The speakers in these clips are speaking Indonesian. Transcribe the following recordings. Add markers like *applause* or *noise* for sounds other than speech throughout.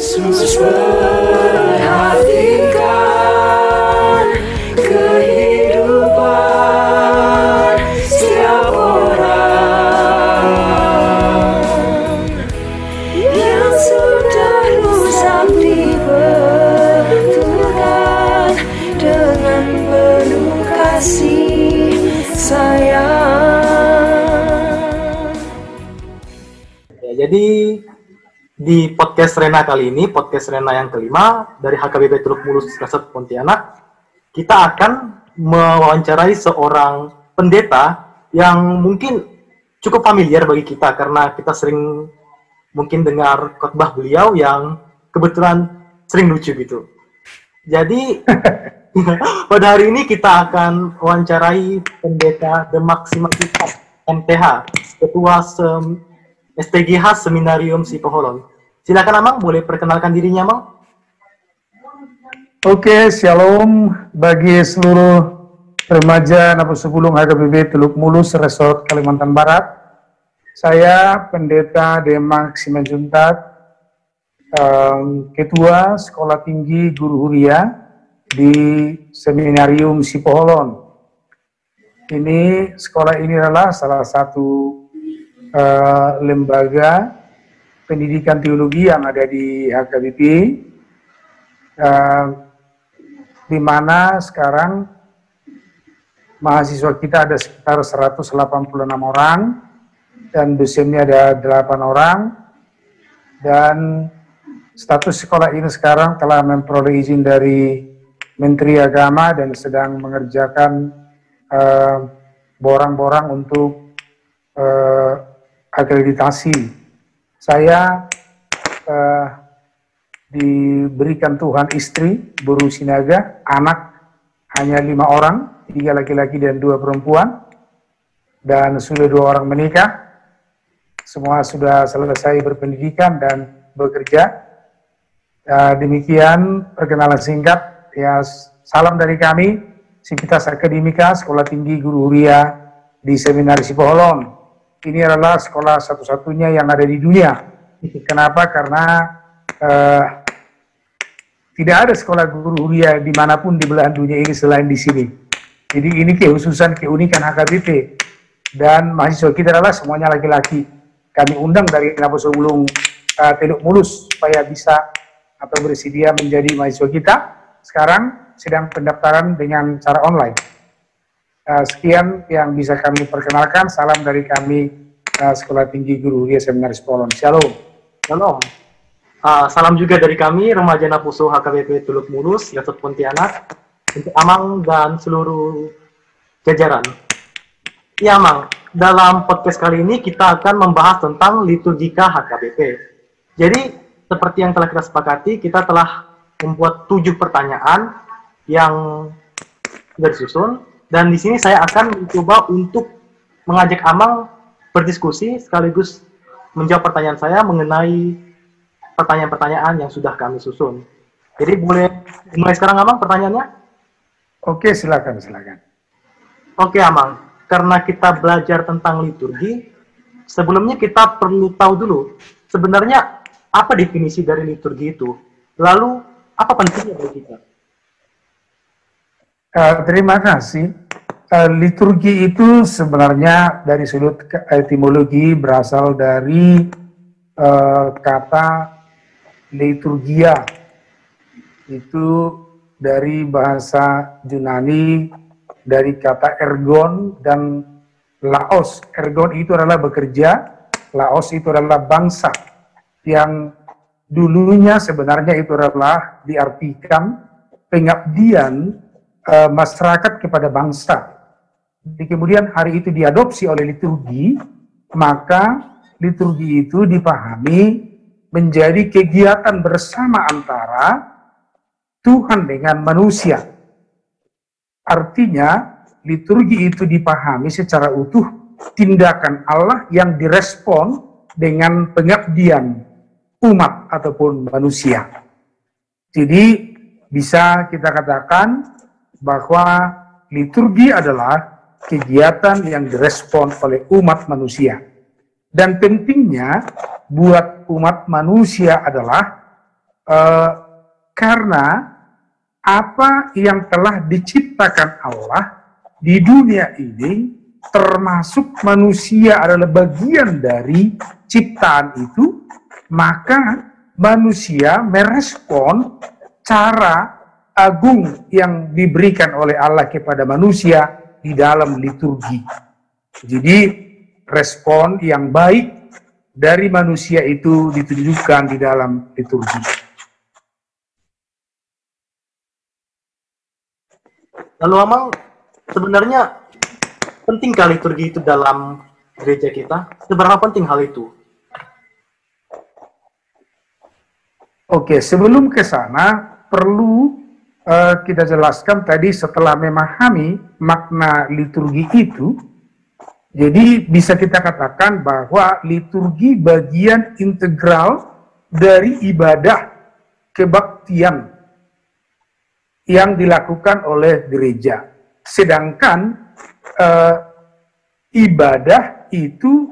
Yesus perhatikan podcast Rena kali ini, podcast Rena yang kelima dari HKBP Teluk Mulus Resort Pontianak, kita akan mewawancarai seorang pendeta yang mungkin cukup familiar bagi kita karena kita sering mungkin dengar khotbah beliau yang kebetulan sering lucu gitu. Jadi *laughs* pada hari ini kita akan wawancarai pendeta The Maximalitas MTH, Ketua Sem STGH Seminarium Sipoholon. Silakan Amang, boleh perkenalkan dirinya Amang? Oke, shalom bagi seluruh remaja Napus Sepulung HKBB Teluk Mulus Resort Kalimantan Barat. Saya Pendeta Demak Simanjuntat, um, Ketua Sekolah Tinggi Guru Huria di Seminarium Sipoholon. Ini sekolah ini adalah salah satu uh, lembaga pendidikan teologi yang ada di HKBP, uh, di mana sekarang mahasiswa kita ada sekitar 186 orang, dan dosennya ada 8 orang, dan status sekolah ini sekarang telah memperoleh izin dari Menteri Agama dan sedang mengerjakan borang-borang uh, untuk uh, akreditasi. Saya uh, diberikan Tuhan istri Buru Sinaga, anak hanya lima orang, tiga laki-laki dan dua perempuan, dan sudah dua orang menikah. Semua sudah selesai berpendidikan dan bekerja. Uh, demikian perkenalan singkat. Ya, salam dari kami, Sivitas Akademika, Sekolah Tinggi Guru Huria di Seminari Sipoholon ini adalah sekolah satu-satunya yang ada di dunia. Kenapa? Karena uh, tidak ada sekolah guru huria di mana pun di belahan dunia ini selain di sini. Jadi ini kekhususan, keunikan HKBP. Dan mahasiswa kita adalah semuanya laki-laki. Kami undang dari Napos Ulung uh, Teluk Mulus supaya bisa atau bersedia menjadi mahasiswa kita. Sekarang sedang pendaftaran dengan cara online. Uh, sekian yang bisa kami perkenalkan. Salam dari kami uh, Sekolah Tinggi Guru Ria Seminaris Polon. Shalom. Shalom. Uh, salam juga dari kami remaja Napuso HKBP Tuluk Mulus, Yosut Pontianak, untuk Amang dan seluruh jajaran. Ya Amang, dalam podcast kali ini kita akan membahas tentang liturgika HKBP. Jadi seperti yang telah kita sepakati, kita telah membuat tujuh pertanyaan yang disusun dan di sini saya akan mencoba untuk mengajak Amang berdiskusi sekaligus menjawab pertanyaan saya mengenai pertanyaan-pertanyaan yang sudah kami susun. Jadi boleh mulai sekarang Amang pertanyaannya? Oke, silakan, silakan. Oke Amang, karena kita belajar tentang liturgi, sebelumnya kita perlu tahu dulu sebenarnya apa definisi dari liturgi itu. Lalu apa pentingnya bagi kita? Uh, terima kasih. Uh, liturgi itu sebenarnya dari sudut etimologi berasal dari uh, kata liturgia. Itu dari bahasa Yunani dari kata ergon dan laos. Ergon itu adalah bekerja, laos itu adalah bangsa yang dulunya sebenarnya itu adalah diartikan pengabdian uh, masyarakat kepada bangsa. Jadi kemudian hari itu diadopsi oleh liturgi, maka liturgi itu dipahami menjadi kegiatan bersama antara Tuhan dengan manusia. Artinya, liturgi itu dipahami secara utuh tindakan Allah yang direspon dengan pengabdian umat ataupun manusia. Jadi bisa kita katakan bahwa liturgi adalah kegiatan yang direspon oleh umat manusia. Dan pentingnya buat umat manusia adalah uh, karena apa yang telah diciptakan Allah di dunia ini termasuk manusia adalah bagian dari ciptaan itu, maka manusia merespon cara agung yang diberikan oleh Allah kepada manusia di dalam liturgi. Jadi respon yang baik dari manusia itu ditunjukkan di dalam liturgi. Lalu Amang, sebenarnya pentingkah liturgi itu dalam gereja kita? Seberapa penting hal itu? Oke, sebelum ke sana perlu uh, kita jelaskan tadi setelah memahami makna liturgi itu, jadi bisa kita katakan bahwa liturgi bagian integral dari ibadah kebaktian yang dilakukan oleh gereja. Sedangkan uh, ibadah itu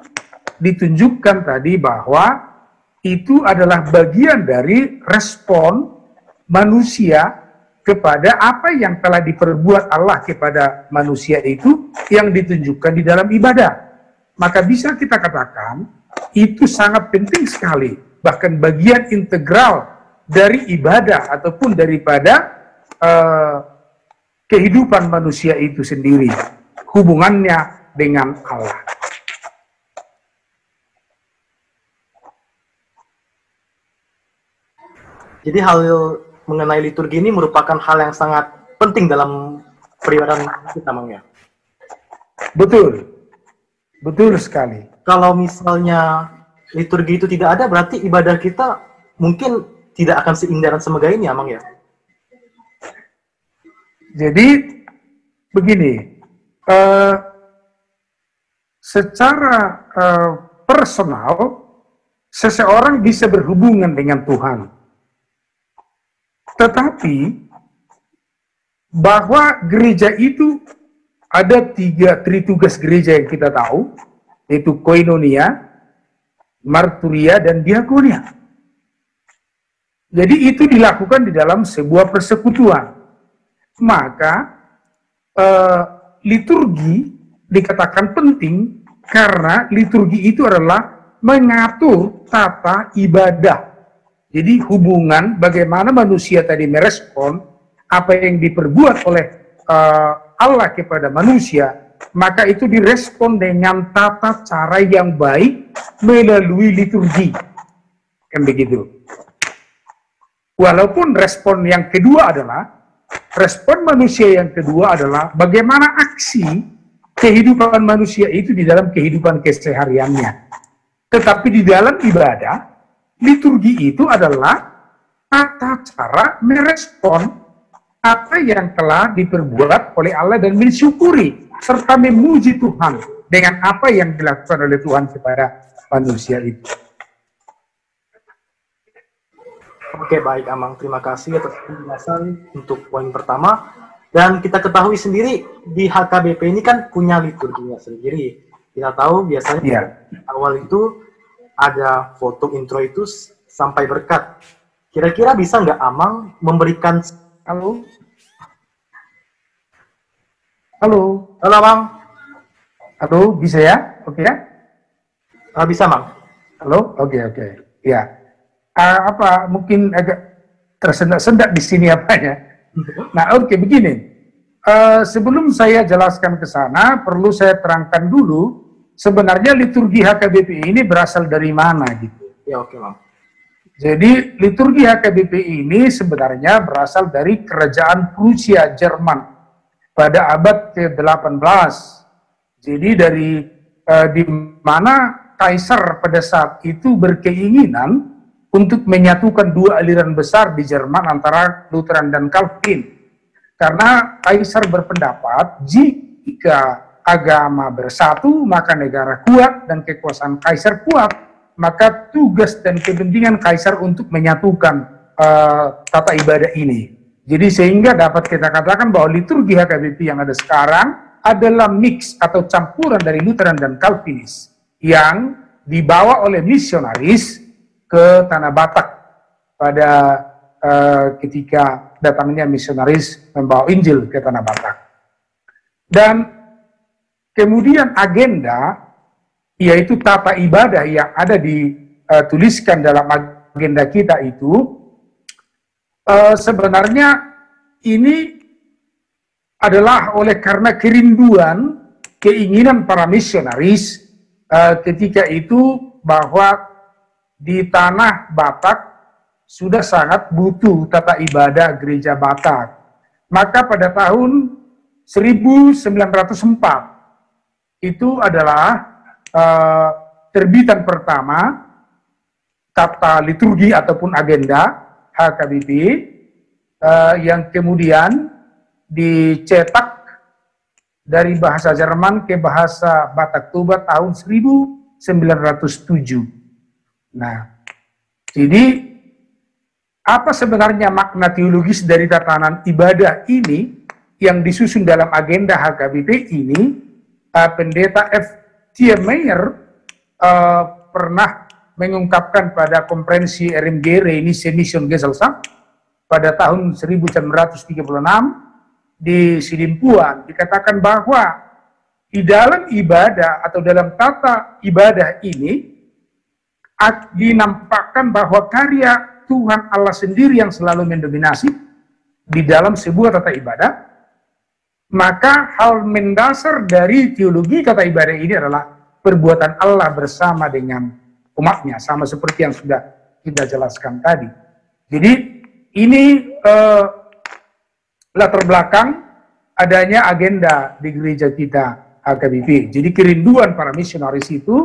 ditunjukkan tadi bahwa itu adalah bagian dari respon manusia kepada apa yang telah diperbuat Allah kepada manusia itu yang ditunjukkan di dalam ibadah. Maka bisa kita katakan itu sangat penting sekali, bahkan bagian integral dari ibadah ataupun daripada uh, kehidupan manusia itu sendiri, hubungannya dengan Allah. Jadi hal mengenai liturgi ini merupakan hal yang sangat penting dalam peribadahan kita, Mang ya. Betul, betul sekali. Kalau misalnya liturgi itu tidak ada, berarti ibadah kita mungkin tidak akan seindah dan semegah ini, Amang ya. Jadi begini, uh, secara uh, personal seseorang bisa berhubungan dengan Tuhan tetapi bahwa gereja itu ada tiga tritugas gereja yang kita tahu, yaitu koinonia, marturia, dan diakonia. Jadi itu dilakukan di dalam sebuah persekutuan. Maka eh, liturgi dikatakan penting karena liturgi itu adalah mengatur tata ibadah jadi hubungan bagaimana manusia tadi merespon apa yang diperbuat oleh uh, Allah kepada manusia, maka itu direspon dengan tata cara yang baik melalui liturgi. Kan begitu. Walaupun respon yang kedua adalah, respon manusia yang kedua adalah bagaimana aksi kehidupan manusia itu di dalam kehidupan kesehariannya. Tetapi di dalam ibadah, liturgi itu adalah tata cara merespon apa yang telah diperbuat oleh Allah dan mensyukuri serta memuji Tuhan dengan apa yang dilakukan oleh Tuhan kepada manusia itu. Oke, baik Amang. Terima kasih atas penjelasan untuk poin pertama. Dan kita ketahui sendiri di HKBP ini kan punya liturginya sendiri. Kita tahu biasanya yeah. awal itu ada foto intro itu sampai berkat. Kira-kira bisa nggak Amang memberikan halo? Halo. Halo, Amang. Halo, bisa ya? Oke ya? Uh, bisa, Mang. Halo? Oke, oke. Ya. Uh, apa, mungkin agak tersendak-sendak di sini apanya. *laughs* Nah, oke, okay, begini. Uh, sebelum saya jelaskan ke sana, perlu saya terangkan dulu sebenarnya liturgi HKBP ini berasal dari mana gitu. Ya oke okay, Jadi liturgi HKBP ini sebenarnya berasal dari kerajaan Prusia Jerman pada abad ke-18. Jadi dari eh, di mana kaisar pada saat itu berkeinginan untuk menyatukan dua aliran besar di Jerman antara Lutheran dan Calvin. Karena kaisar berpendapat jika agama bersatu, maka negara kuat dan kekuasaan kaisar kuat, maka tugas dan kepentingan kaisar untuk menyatukan uh, tata ibadah ini. Jadi sehingga dapat kita katakan bahwa liturgi HKBP yang ada sekarang adalah mix atau campuran dari Lutheran dan Calvinis yang dibawa oleh misionaris ke Tanah Batak pada uh, ketika datangnya misionaris membawa Injil ke tanah Batak. Dan kemudian agenda yaitu tata ibadah yang ada dituliskan dalam agenda kita itu uh, sebenarnya ini adalah oleh karena kerinduan keinginan para misionaris uh, ketika itu bahwa di tanah Batak sudah sangat butuh tata ibadah gereja Batak. Maka pada tahun 1904 itu adalah uh, terbitan pertama tata liturgi ataupun agenda HKBP uh, eh, yang kemudian dicetak dari bahasa Jerman ke bahasa Batak Toba tahun 1907. Nah, jadi apa sebenarnya makna teologis dari tatanan ibadah ini yang disusun dalam agenda HKBP ini? Pendeta F. Tiermeyer uh, pernah mengungkapkan pada konferensi RMG ini Mission Gesellschaft pada tahun 1936 di Sidimpuan dikatakan bahwa di dalam ibadah atau dalam tata ibadah ini dinampakkan bahwa karya Tuhan Allah sendiri yang selalu mendominasi di dalam sebuah tata ibadah maka hal mendasar dari teologi kata ibadah ini adalah perbuatan Allah bersama dengan umatnya, sama seperti yang sudah kita jelaskan tadi. Jadi ini uh, latar belakang adanya agenda di gereja kita HKBP. Jadi kerinduan para misionaris itu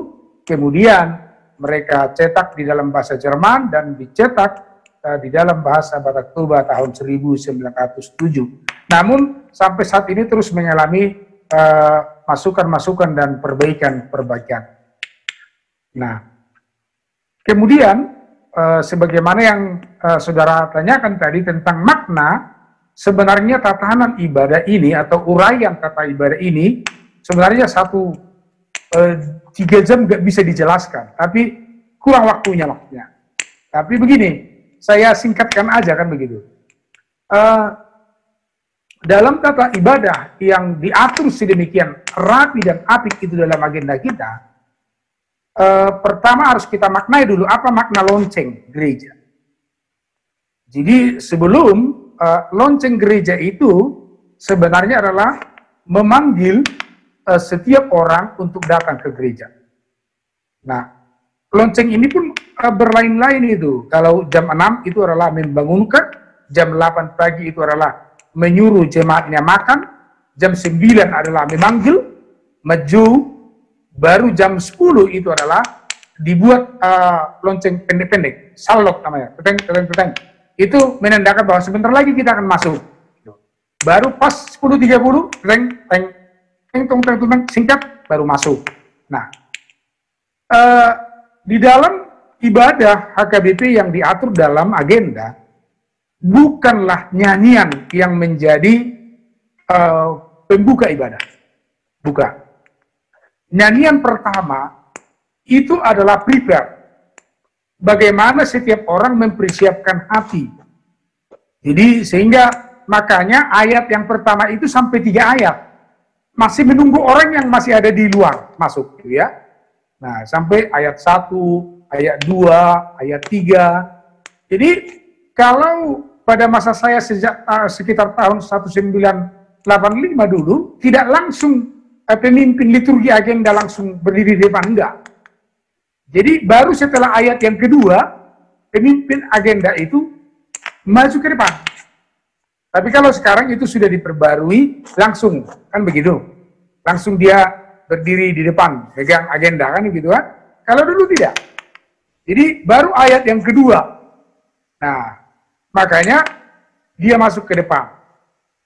kemudian mereka cetak di dalam bahasa Jerman dan dicetak di dalam bahasa Batak Toba tahun 1907. Namun sampai saat ini terus mengalami eh, masukan-masukan uh, dan perbaikan-perbaikan. Nah, kemudian uh, sebagaimana yang uh, saudara tanyakan tadi tentang makna, sebenarnya tatanan ibadah ini atau uraian tata ibadah ini sebenarnya satu tiga jam nggak bisa dijelaskan, tapi kurang waktunya waktunya. Tapi begini, saya singkatkan aja kan begitu. Uh, dalam tata ibadah yang diatur sedemikian rapi dan apik itu dalam agenda kita, eh, pertama harus kita maknai dulu apa makna lonceng gereja. Jadi sebelum eh, lonceng gereja itu sebenarnya adalah memanggil eh, setiap orang untuk datang ke gereja. Nah, lonceng ini pun berlain-lain itu. Kalau jam 6 itu adalah membangunkan, jam 8 pagi itu adalah menyuruh jemaatnya makan, jam 9 adalah memanggil, maju, baru jam 10 itu adalah dibuat uh, lonceng pendek-pendek, salok namanya, peteng, peteng, peteng. Itu menandakan bahwa sebentar lagi kita akan masuk. Baru pas 10.30, peteng, peteng, peteng, tong, teng, teng, singkat, baru masuk. Nah, uh, di dalam ibadah HKBP yang diatur dalam agenda, bukanlah nyanyian yang menjadi uh, pembuka ibadah. Bukan. Nyanyian pertama itu adalah prepare. Bagaimana setiap orang mempersiapkan hati. Jadi sehingga makanya ayat yang pertama itu sampai tiga ayat. Masih menunggu orang yang masih ada di luar masuk. Gitu ya. Nah sampai ayat satu, ayat dua, ayat tiga. Jadi kalau pada masa saya sejak uh, sekitar tahun 1985 dulu tidak langsung uh, pemimpin liturgi agenda langsung berdiri di depan enggak. Jadi baru setelah ayat yang kedua pemimpin agenda itu maju ke depan. Tapi kalau sekarang itu sudah diperbarui langsung kan begitu. Langsung dia berdiri di depan pegang agenda kan begitu kan. Kalau dulu tidak. Jadi baru ayat yang kedua. Nah, Makanya dia masuk ke depan.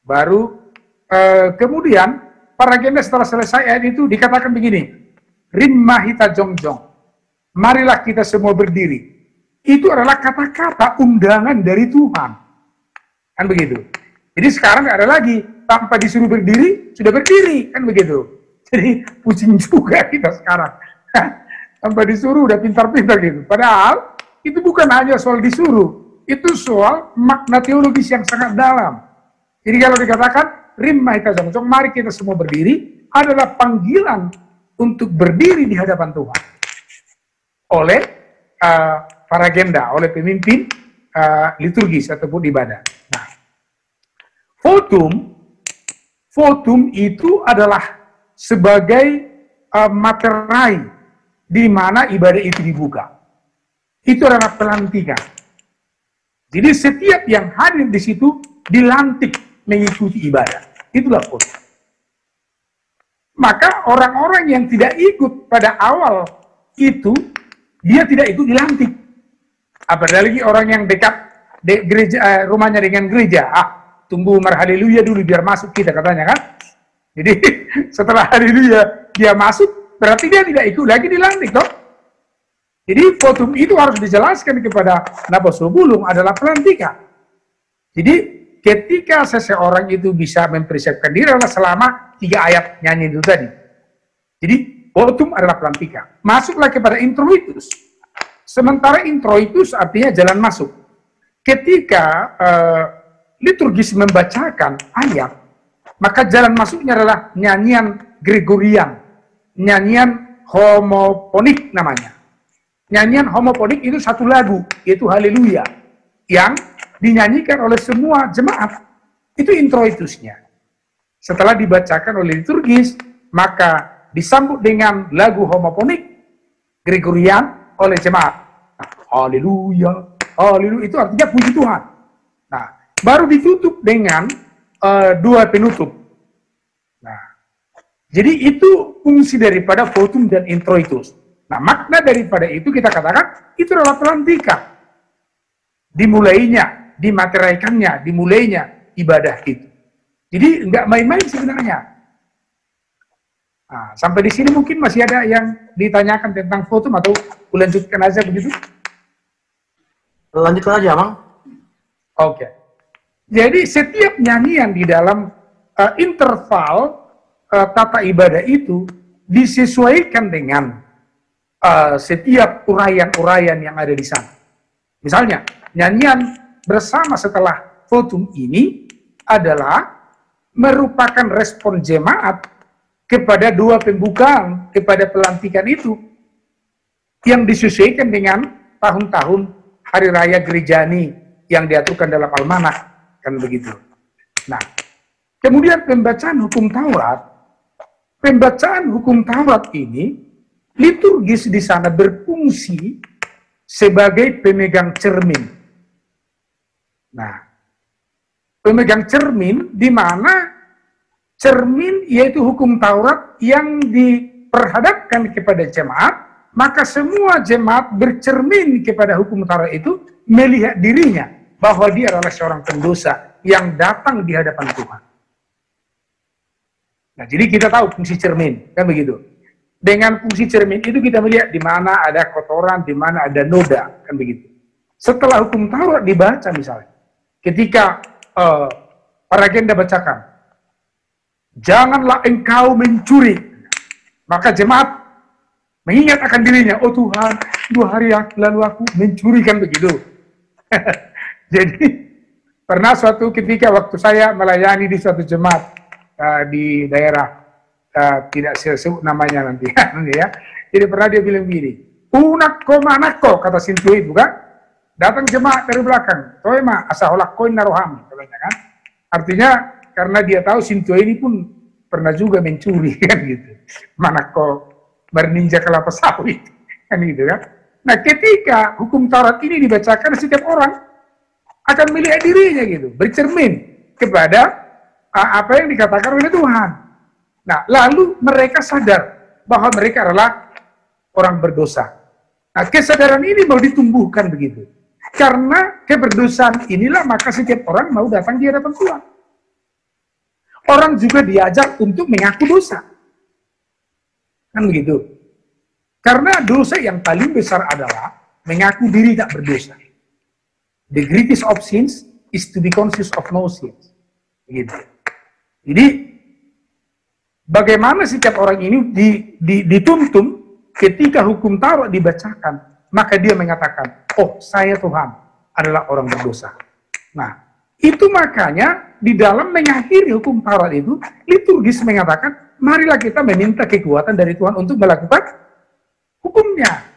Baru eh, kemudian para agenda setelah selesai ayat itu dikatakan begini. Rimmahita jongjong. Marilah kita semua berdiri. Itu adalah kata-kata undangan dari Tuhan. Kan begitu. Jadi sekarang nggak ada lagi. Tanpa disuruh berdiri, sudah berdiri. Kan begitu. Jadi *laughs* pusing juga kita sekarang. *laughs* Tanpa disuruh udah pintar-pintar gitu. Padahal itu bukan hanya soal disuruh, itu soal makna teologis yang sangat dalam. Jadi kalau dikatakan rimma ikazam, mari kita semua berdiri, adalah panggilan untuk berdiri di hadapan Tuhan oleh uh, para genda, oleh pemimpin uh, liturgis ataupun ibadah. Nah, votum, votum itu adalah sebagai uh, materai di mana ibadah itu dibuka. Itu adalah pelantikan. Jadi setiap yang hadir di situ dilantik mengikuti ibadah. Itulah votum. Maka orang-orang yang tidak ikut pada awal itu, dia tidak ikut dilantik. Apalagi orang yang dekat de gereja, eh, rumahnya dengan gereja. Ah, tunggu mar haleluya dulu biar masuk kita katanya kan. Jadi *laughs* setelah haleluya dia masuk, berarti dia tidak ikut lagi dilantik toh. Jadi votum itu harus dijelaskan kepada Nabosobulung adalah pelantikan. Jadi ketika seseorang itu bisa mempersiapkan diri adalah selama tiga ayat nyanyi itu tadi. Jadi, votum adalah pelantikan. Masuklah kepada introitus. Sementara introitus artinya jalan masuk. Ketika uh, liturgis membacakan ayat, maka jalan masuknya adalah nyanyian Gregorian, nyanyian homoponik namanya. Nyanyian homoponik itu satu lagu, yaitu Haleluya, yang dinyanyikan oleh semua jemaat. Itu introitusnya. Setelah dibacakan oleh liturgis, maka disambut dengan lagu homofonik Gregorian oleh jemaat. Nah, haleluya, haleluya itu artinya puji Tuhan. Nah, baru ditutup dengan uh, dua penutup. Jadi itu fungsi daripada votum dan introitus. Nah, makna daripada itu kita katakan itu adalah pelantikan. Dimulainya dimateraikannya, dimulainya ibadah itu. Jadi nggak main-main sebenarnya. Nah, sampai di sini mungkin masih ada yang ditanyakan tentang foto atau lanjutkan aja begitu? Lanjutkan aja, Bang. Oke. Okay. Jadi setiap nyanyian di dalam uh, interval uh, tata ibadah itu disesuaikan dengan uh, setiap uraian-uraian yang ada di sana. Misalnya, nyanyian bersama setelah votum ini adalah merupakan respon jemaat kepada dua pembukaan, kepada pelantikan itu yang disesuaikan dengan tahun-tahun hari raya gerejani yang diaturkan dalam almanah kan begitu. Nah, kemudian pembacaan hukum Taurat, pembacaan hukum Taurat ini liturgis di sana berfungsi sebagai pemegang cermin Nah, pemegang cermin di mana cermin yaitu hukum Taurat yang diperhadapkan kepada jemaat, maka semua jemaat bercermin kepada hukum Taurat itu melihat dirinya bahwa dia adalah seorang pendosa yang datang di hadapan Tuhan. Nah, jadi kita tahu fungsi cermin, kan begitu. Dengan fungsi cermin itu kita melihat di mana ada kotoran, di mana ada noda, kan begitu. Setelah hukum Taurat dibaca misalnya, ketika uh, para agenda bacakan, janganlah engkau mencuri. Maka jemaat mengingat akan dirinya, oh Tuhan, dua hari lalu aku mencuri kan begitu. *laughs* Jadi pernah suatu ketika waktu saya melayani di suatu jemaat uh, di daerah uh, tidak saya sebut namanya *laughs* nanti ya. Jadi pernah dia bilang begini, unak ko manako kata Sintu itu kan Datang jemaat dari belakang. Toh ma asaholak koin naroham. Katanya kan. Artinya karena dia tahu Sintua ini pun pernah juga mencuri *laughs* kan gitu. Mana kok berninja kelapa sawit *laughs* kan gitu kan. Nah ketika hukum Taurat ini dibacakan setiap orang akan melihat dirinya gitu, bercermin kepada apa yang dikatakan oleh Tuhan. Nah lalu mereka sadar bahwa mereka adalah orang berdosa. Nah kesadaran ini mau ditumbuhkan begitu. Karena keberdosaan inilah maka setiap orang mau datang di hadapan Tuhan. Orang juga diajak untuk mengaku dosa. Kan begitu. Karena dosa yang paling besar adalah mengaku diri tak berdosa. The greatest of sins is to be conscious of no sins. Begitu. Jadi, bagaimana setiap orang ini di, di, dituntun ketika hukum Taurat dibacakan, maka dia mengatakan, oh saya Tuhan adalah orang berdosa. Nah, itu makanya di dalam mengakhiri hukum Taurat itu, liturgis mengatakan, marilah kita meminta kekuatan dari Tuhan untuk melakukan hukumnya.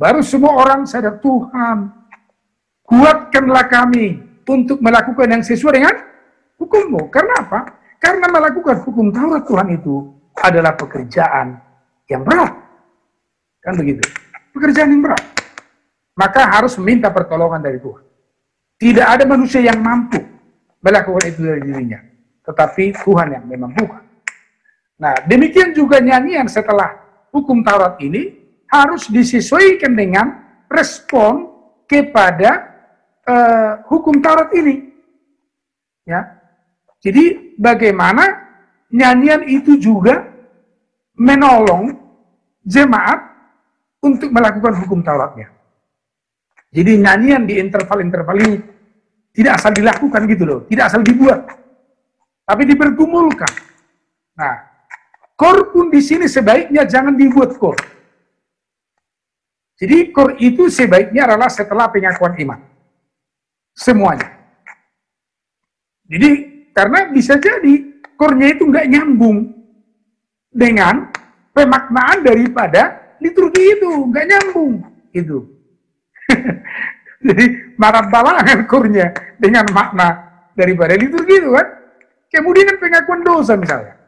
Baru semua orang sadar, Tuhan, kuatkanlah kami untuk melakukan yang sesuai dengan hukummu. Karena apa? Karena melakukan hukum Taurat Tuhan itu adalah pekerjaan yang berat. Kan begitu. Pekerjaan yang berat. Maka harus meminta pertolongan dari Tuhan. Tidak ada manusia yang mampu melakukan itu dari dirinya. Tetapi Tuhan yang memampukan. Nah, demikian juga nyanyian setelah hukum Taurat ini harus disesuaikan dengan respon kepada uh, hukum Taurat ini. Ya. Jadi bagaimana nyanyian itu juga menolong jemaat untuk melakukan hukum Tauratnya. Jadi nyanyian di interval-interval ini tidak asal dilakukan gitu loh, tidak asal dibuat, tapi dipergumulkan. Nah, kor pun di sini sebaiknya jangan dibuat kor. Jadi kor itu sebaiknya adalah setelah pengakuan iman. Semuanya. Jadi karena bisa jadi kornya itu nggak nyambung dengan pemaknaan daripada liturgi itu, nggak nyambung itu. *laughs* jadi marah balangan kornya dengan makna daripada liturgi itu kan. Kemudian pengakuan dosa misalnya.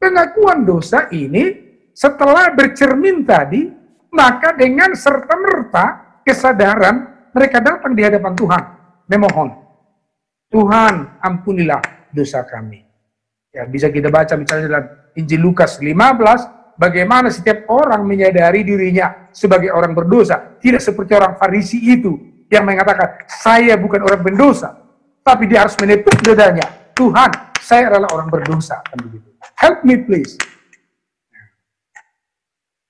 Pengakuan dosa ini setelah bercermin tadi, maka dengan serta-merta kesadaran mereka datang di hadapan Tuhan memohon. Tuhan, ampunilah dosa kami. Ya, bisa kita baca misalnya dalam Injil Lukas 15, bagaimana setiap orang menyadari dirinya sebagai orang berdosa. Tidak seperti orang Farisi itu yang mengatakan, saya bukan orang berdosa. Tapi dia harus menepuk dadanya. Tuhan, saya adalah orang berdosa. Kan. Help me please.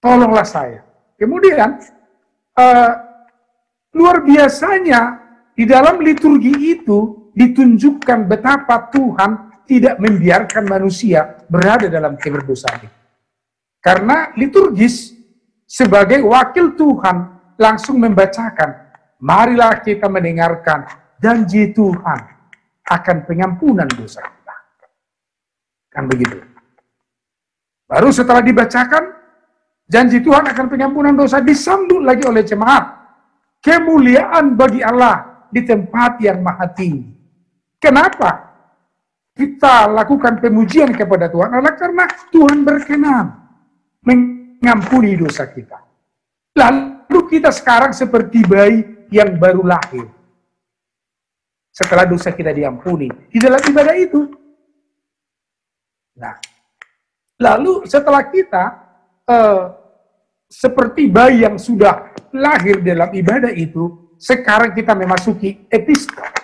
Tolonglah saya. Kemudian, uh, luar biasanya di dalam liturgi itu ditunjukkan betapa Tuhan tidak membiarkan manusia berada dalam keberdosaan. Karena liturgis sebagai wakil Tuhan langsung membacakan, marilah kita mendengarkan janji Tuhan akan pengampunan dosa kita. Kan begitu. Baru setelah dibacakan, janji Tuhan akan pengampunan dosa disambut lagi oleh jemaat. Kemuliaan bagi Allah di tempat yang maha tinggi. Kenapa? Kita lakukan pemujian kepada Tuhan adalah karena Tuhan berkenan mengampuni dosa kita. Lalu kita sekarang seperti bayi yang baru lahir. Setelah dosa kita diampuni. Di dalam ibadah itu. Nah, lalu setelah kita uh, seperti bayi yang sudah lahir dalam ibadah itu, sekarang kita memasuki epistel.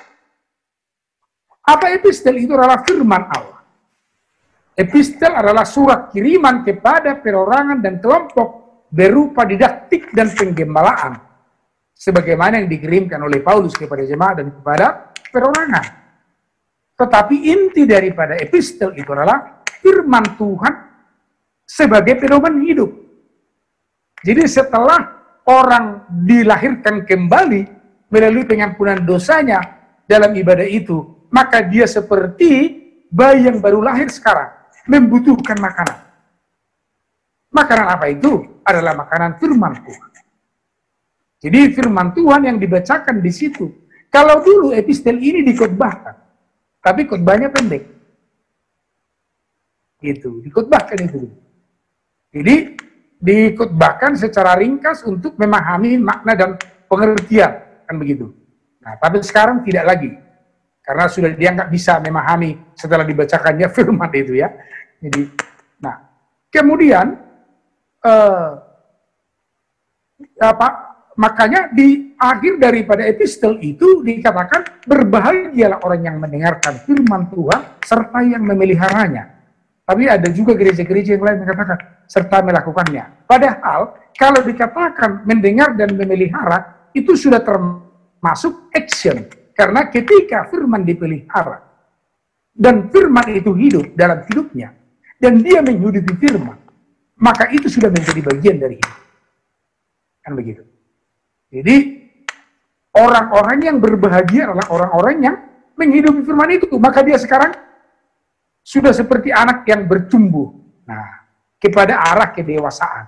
Apa epistel? Itu adalah firman Allah. Epistel adalah surat kiriman kepada perorangan dan kelompok berupa didaktik dan penggembalaan. Sebagaimana yang dikirimkan oleh Paulus kepada jemaat dan kepada perorangan. Tetapi inti daripada epistel itu adalah firman Tuhan sebagai pedoman hidup. Jadi setelah orang dilahirkan kembali melalui pengampunan dosanya dalam ibadah itu, maka dia seperti bayi yang baru lahir sekarang, membutuhkan makanan. Makanan apa itu? Adalah makanan firman Tuhan. Jadi firman Tuhan yang dibacakan di situ. Kalau dulu epistel ini dikotbahkan, tapi khotbahnya pendek. Itu, dikotbahkan itu. Jadi dikutbahkan secara ringkas untuk memahami makna dan pengertian kan begitu. Nah, tapi sekarang tidak lagi karena sudah dia nggak bisa memahami setelah dibacakannya firman *laughs* itu ya. Jadi, nah kemudian eh, apa makanya di akhir daripada epistel itu dikatakan berbahagialah orang yang mendengarkan firman Tuhan serta yang memeliharanya. Tapi ada juga gereja-gereja yang lain mengatakan serta melakukannya. Padahal kalau dikatakan mendengar dan memelihara itu sudah termasuk action. Karena ketika firman dipelihara dan firman itu hidup dalam hidupnya dan dia menghidupi firman, maka itu sudah menjadi bagian dari hidup. Kan begitu. Jadi Orang-orang yang berbahagia adalah orang-orang yang menghidupi firman itu. Maka dia sekarang sudah seperti anak yang bertumbuh. Nah, kepada arah kedewasaan.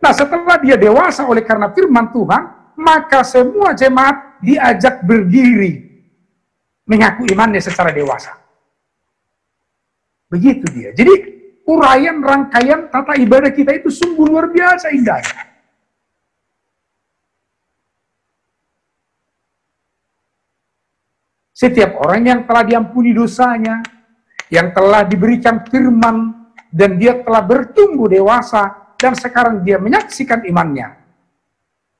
Nah, setelah dia dewasa oleh karena firman Tuhan, maka semua jemaat diajak berdiri mengaku imannya secara dewasa. Begitu dia. Jadi, uraian rangkaian tata ibadah kita itu sungguh luar biasa indahnya. Setiap orang yang telah diampuni dosanya, yang telah diberikan firman, dan dia telah bertumbuh dewasa, dan sekarang dia menyaksikan imannya.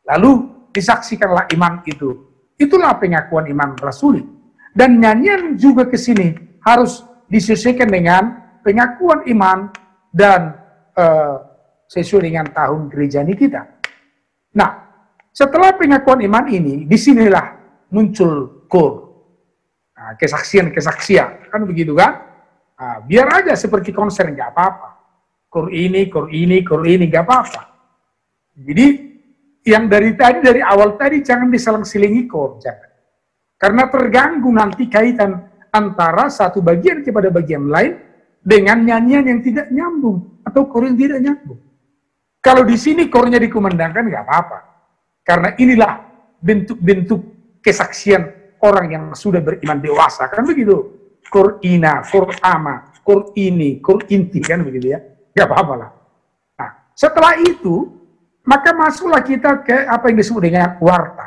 Lalu disaksikanlah iman itu. Itulah pengakuan iman rasuli. Dan nyanyian juga ke sini harus disesuaikan dengan pengakuan iman dan uh, sesuai dengan tahun gereja ini kita. Nah, setelah pengakuan iman ini, di sinilah muncul kor Nah, kesaksian-kesaksian, kan begitu kan? Nah, biar aja seperti konser, nggak apa-apa. Kur ini, kur ini, kur ini, nggak apa-apa. Jadi, yang dari tadi, dari awal tadi, jangan diselang-selingi kur, jangan. Karena terganggu nanti kaitan antara satu bagian kepada bagian lain dengan nyanyian yang tidak nyambung atau kor yang tidak nyambung. Kalau di sini kornya dikumandangkan nggak apa-apa. Karena inilah bentuk-bentuk kesaksian orang yang sudah beriman dewasa kan begitu. Qur'ina, Qur'ama, Qur'ini, Qur'inti kan begitu ya. Gak apa-apa lah. Nah, setelah itu maka masuklah kita ke apa yang disebut dengan warta.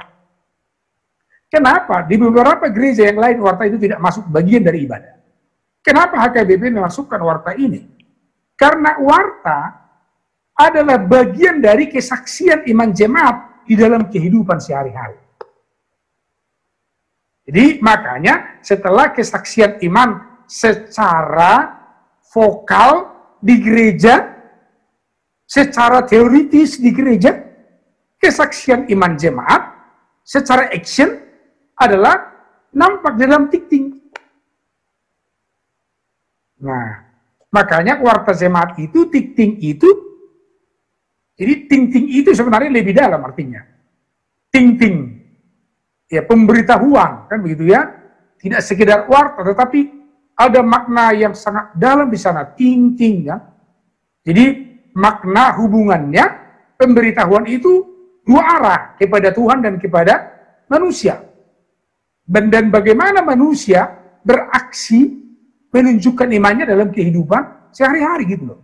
Kenapa? Di beberapa gereja yang lain warta itu tidak masuk bagian dari ibadah. Kenapa HKBP memasukkan warta ini? Karena warta adalah bagian dari kesaksian iman jemaat di dalam kehidupan sehari-hari. Jadi makanya setelah kesaksian iman secara vokal di gereja, secara teoritis di gereja, kesaksian iman jemaat secara action adalah nampak dalam tikting. Nah, makanya warta jemaat itu, tikting itu, jadi ting-ting itu sebenarnya lebih dalam artinya. Ting-ting ya pemberitahuan kan begitu ya tidak sekedar warta tetapi ada makna yang sangat dalam di sana ting-ting ya jadi makna hubungannya pemberitahuan itu dua arah kepada Tuhan dan kepada manusia dan, bagaimana manusia beraksi menunjukkan imannya dalam kehidupan sehari-hari gitu loh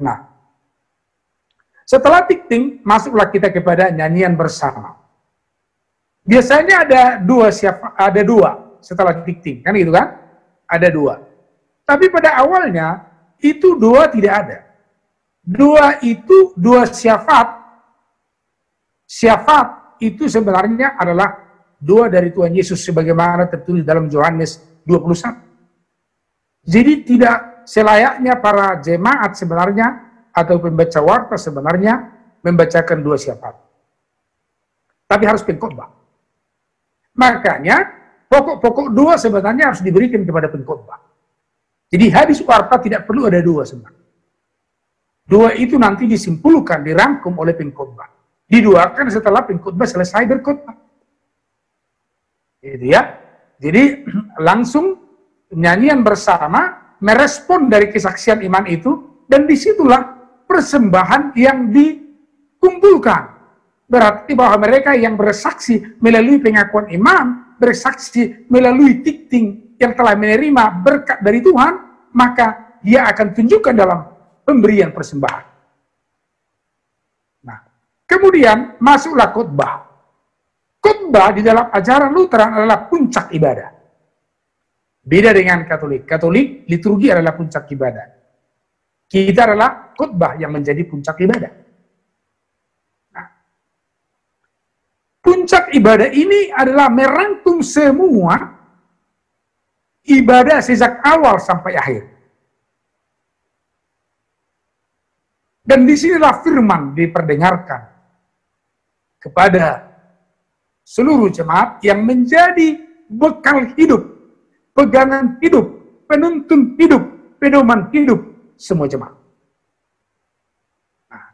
nah setelah tikting masuklah kita kepada nyanyian bersama Biasanya ada dua siapa ada dua setelah dikting kan gitu kan? Ada dua. Tapi pada awalnya itu dua tidak ada. Dua itu dua syafat. Syafat itu sebenarnya adalah dua dari Tuhan Yesus sebagaimana tertulis dalam Yohanes 21. Jadi tidak selayaknya para jemaat sebenarnya atau pembaca warta sebenarnya membacakan dua syafat. Tapi harus pengkhotbah. Makanya pokok-pokok dua sebenarnya harus diberikan kepada pengkhotbah. Jadi hadis warta tidak perlu ada dua sebenarnya. Dua itu nanti disimpulkan, dirangkum oleh pengkhotbah. Diduakan setelah pengkhotbah selesai berkhotbah. Itu ya. Jadi *clears throat* langsung nyanyian bersama merespon dari kesaksian iman itu dan di situlah persembahan yang dikumpulkan Berarti bahwa mereka yang bersaksi melalui pengakuan imam, bersaksi melalui tikting yang telah menerima berkat dari Tuhan, maka dia akan tunjukkan dalam pemberian persembahan. Nah, kemudian masuklah khotbah. Khotbah di dalam ajaran Lutheran adalah puncak ibadah. Beda dengan Katolik. Katolik liturgi adalah puncak ibadah. Kita adalah khotbah yang menjadi puncak ibadah. puncak ibadah ini adalah merangkum semua ibadah sejak awal sampai akhir. Dan di sinilah firman diperdengarkan kepada seluruh jemaat yang menjadi bekal hidup, pegangan hidup, penuntun hidup, pedoman hidup semua jemaat. Nah,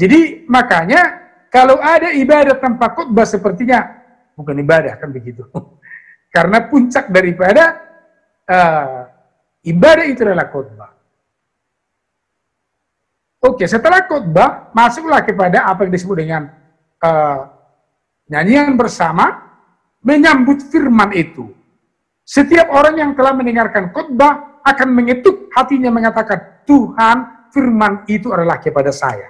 jadi makanya Kalau ada ibadah tanpa khutbah sepertinya bukan ibadah kan begitu. *laughs* Karena puncak daripada uh, ibadah itu adalah khutbah. Oke, setelah khutbah masuklah kepada apa yang disebut dengan uh, nyanyian bersama menyambut firman itu. Setiap orang yang telah mendengarkan khutbah akan mengetuk hatinya mengatakan, Tuhan firman itu adalah kepada saya.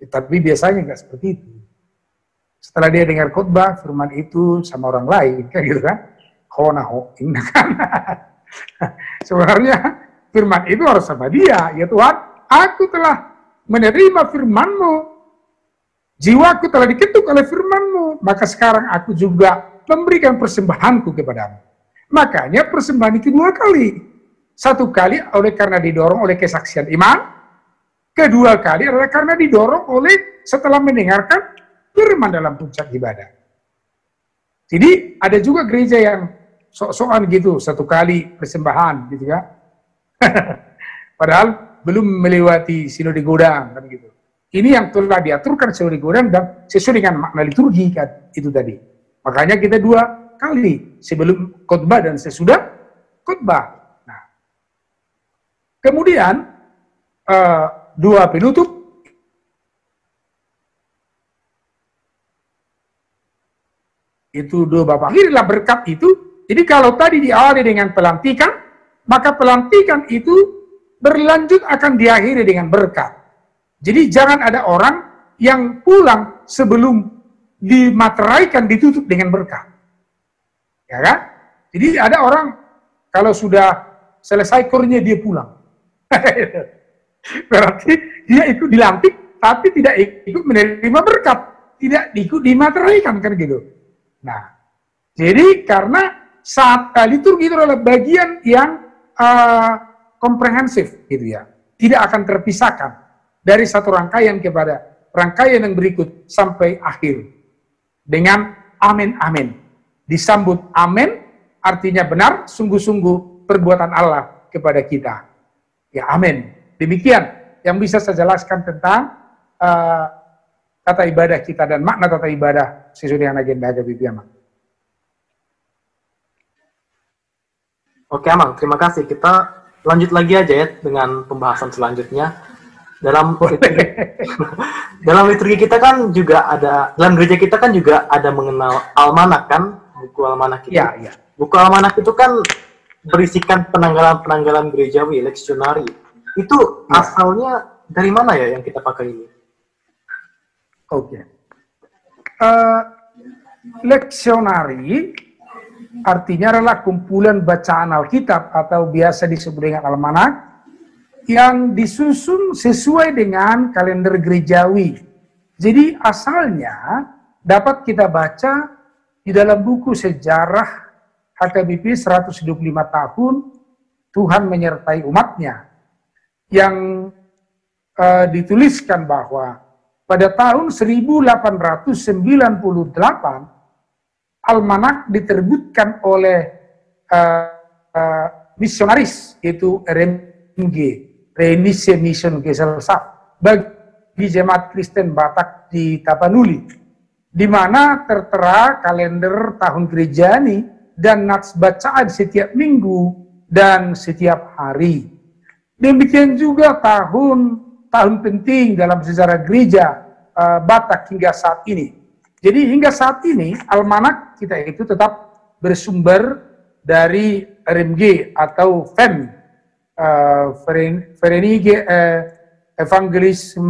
Tapi biasanya nggak seperti itu. Setelah dia dengar khutbah, firman itu sama orang lain, kan gitu kan? Honaho, kan? *laughs* Sebenarnya firman itu harus sama dia. Ya Tuhan, aku telah menerima firmanmu. Jiwaku telah diketuk oleh firmanmu. Maka sekarang aku juga memberikan persembahanku kepadamu. Makanya persembahan itu dua kali. Satu kali oleh karena didorong oleh kesaksian iman. Kedua kali adalah karena didorong oleh setelah mendengarkan firman dalam puncak ibadah. Jadi ada juga gereja yang sok-sokan gitu, satu kali persembahan gitu ya. *laughs* Padahal belum melewati sinode godang kan gitu. Ini yang telah diaturkan sinode godang dan sesuai dengan makna liturgi kan itu tadi. Makanya kita dua kali sebelum khotbah dan sesudah khotbah. Nah, kemudian uh, dua penutup itu dua bapak akhirlah berkat itu. Jadi kalau tadi diawali dengan pelantikan, maka pelantikan itu berlanjut akan diakhiri dengan berkat. Jadi jangan ada orang yang pulang sebelum dimateraikan, ditutup dengan berkat. Ya kan? Jadi ada orang kalau sudah selesai kurnya dia pulang. *laughs* Berarti dia ikut dilantik tapi tidak ikut menerima berkat, tidak ikut dimateraikan kan gitu. Nah, jadi karena saat uh, liturgi itu adalah bagian yang uh, komprehensif gitu ya, tidak akan terpisahkan dari satu rangkaian kepada rangkaian yang berikut sampai akhir dengan amin amin. Disambut amin artinya benar sungguh-sungguh perbuatan Allah kepada kita. Ya amin. Demikian yang bisa saya jelaskan tentang uh, tata ibadah kita dan makna tata ibadah sesuai dengan agenda HGBP Amang. Oke Amang, terima kasih. Kita lanjut lagi aja ya dengan pembahasan selanjutnya dalam *laughs* dalam liturgi kita kan juga ada dalam gereja kita kan juga ada mengenal almanak kan buku almanak itu. Ya, ya. Buku almanak itu kan berisikan penanggalan-penanggalan gerejawi, leksionari. Itu ya. asalnya dari mana ya yang kita pakai ini? Oke. Okay. Uh, eh, leksionari artinya adalah kumpulan bacaan Alkitab atau biasa disebut dengan almanak yang disusun sesuai dengan kalender gerejawi. Jadi asalnya dapat kita baca di dalam buku sejarah HKBP 125 tahun Tuhan menyertai umatnya yang uh, dituliskan bahwa pada tahun 1898 almanak diterbitkan oleh uh, uh, misionaris yaitu RMG Reinise Mission Gesellschaft bagi jemaat Kristen Batak di Tapanuli, di mana tertera kalender tahun gerejani dan nats bacaan setiap minggu dan setiap hari. Demikian juga tahun tahun penting dalam sejarah gereja uh, Batak hingga saat ini. Jadi hingga saat ini almanak kita itu tetap bersumber dari RMG atau FEM uh, Verenige uh, Evangelism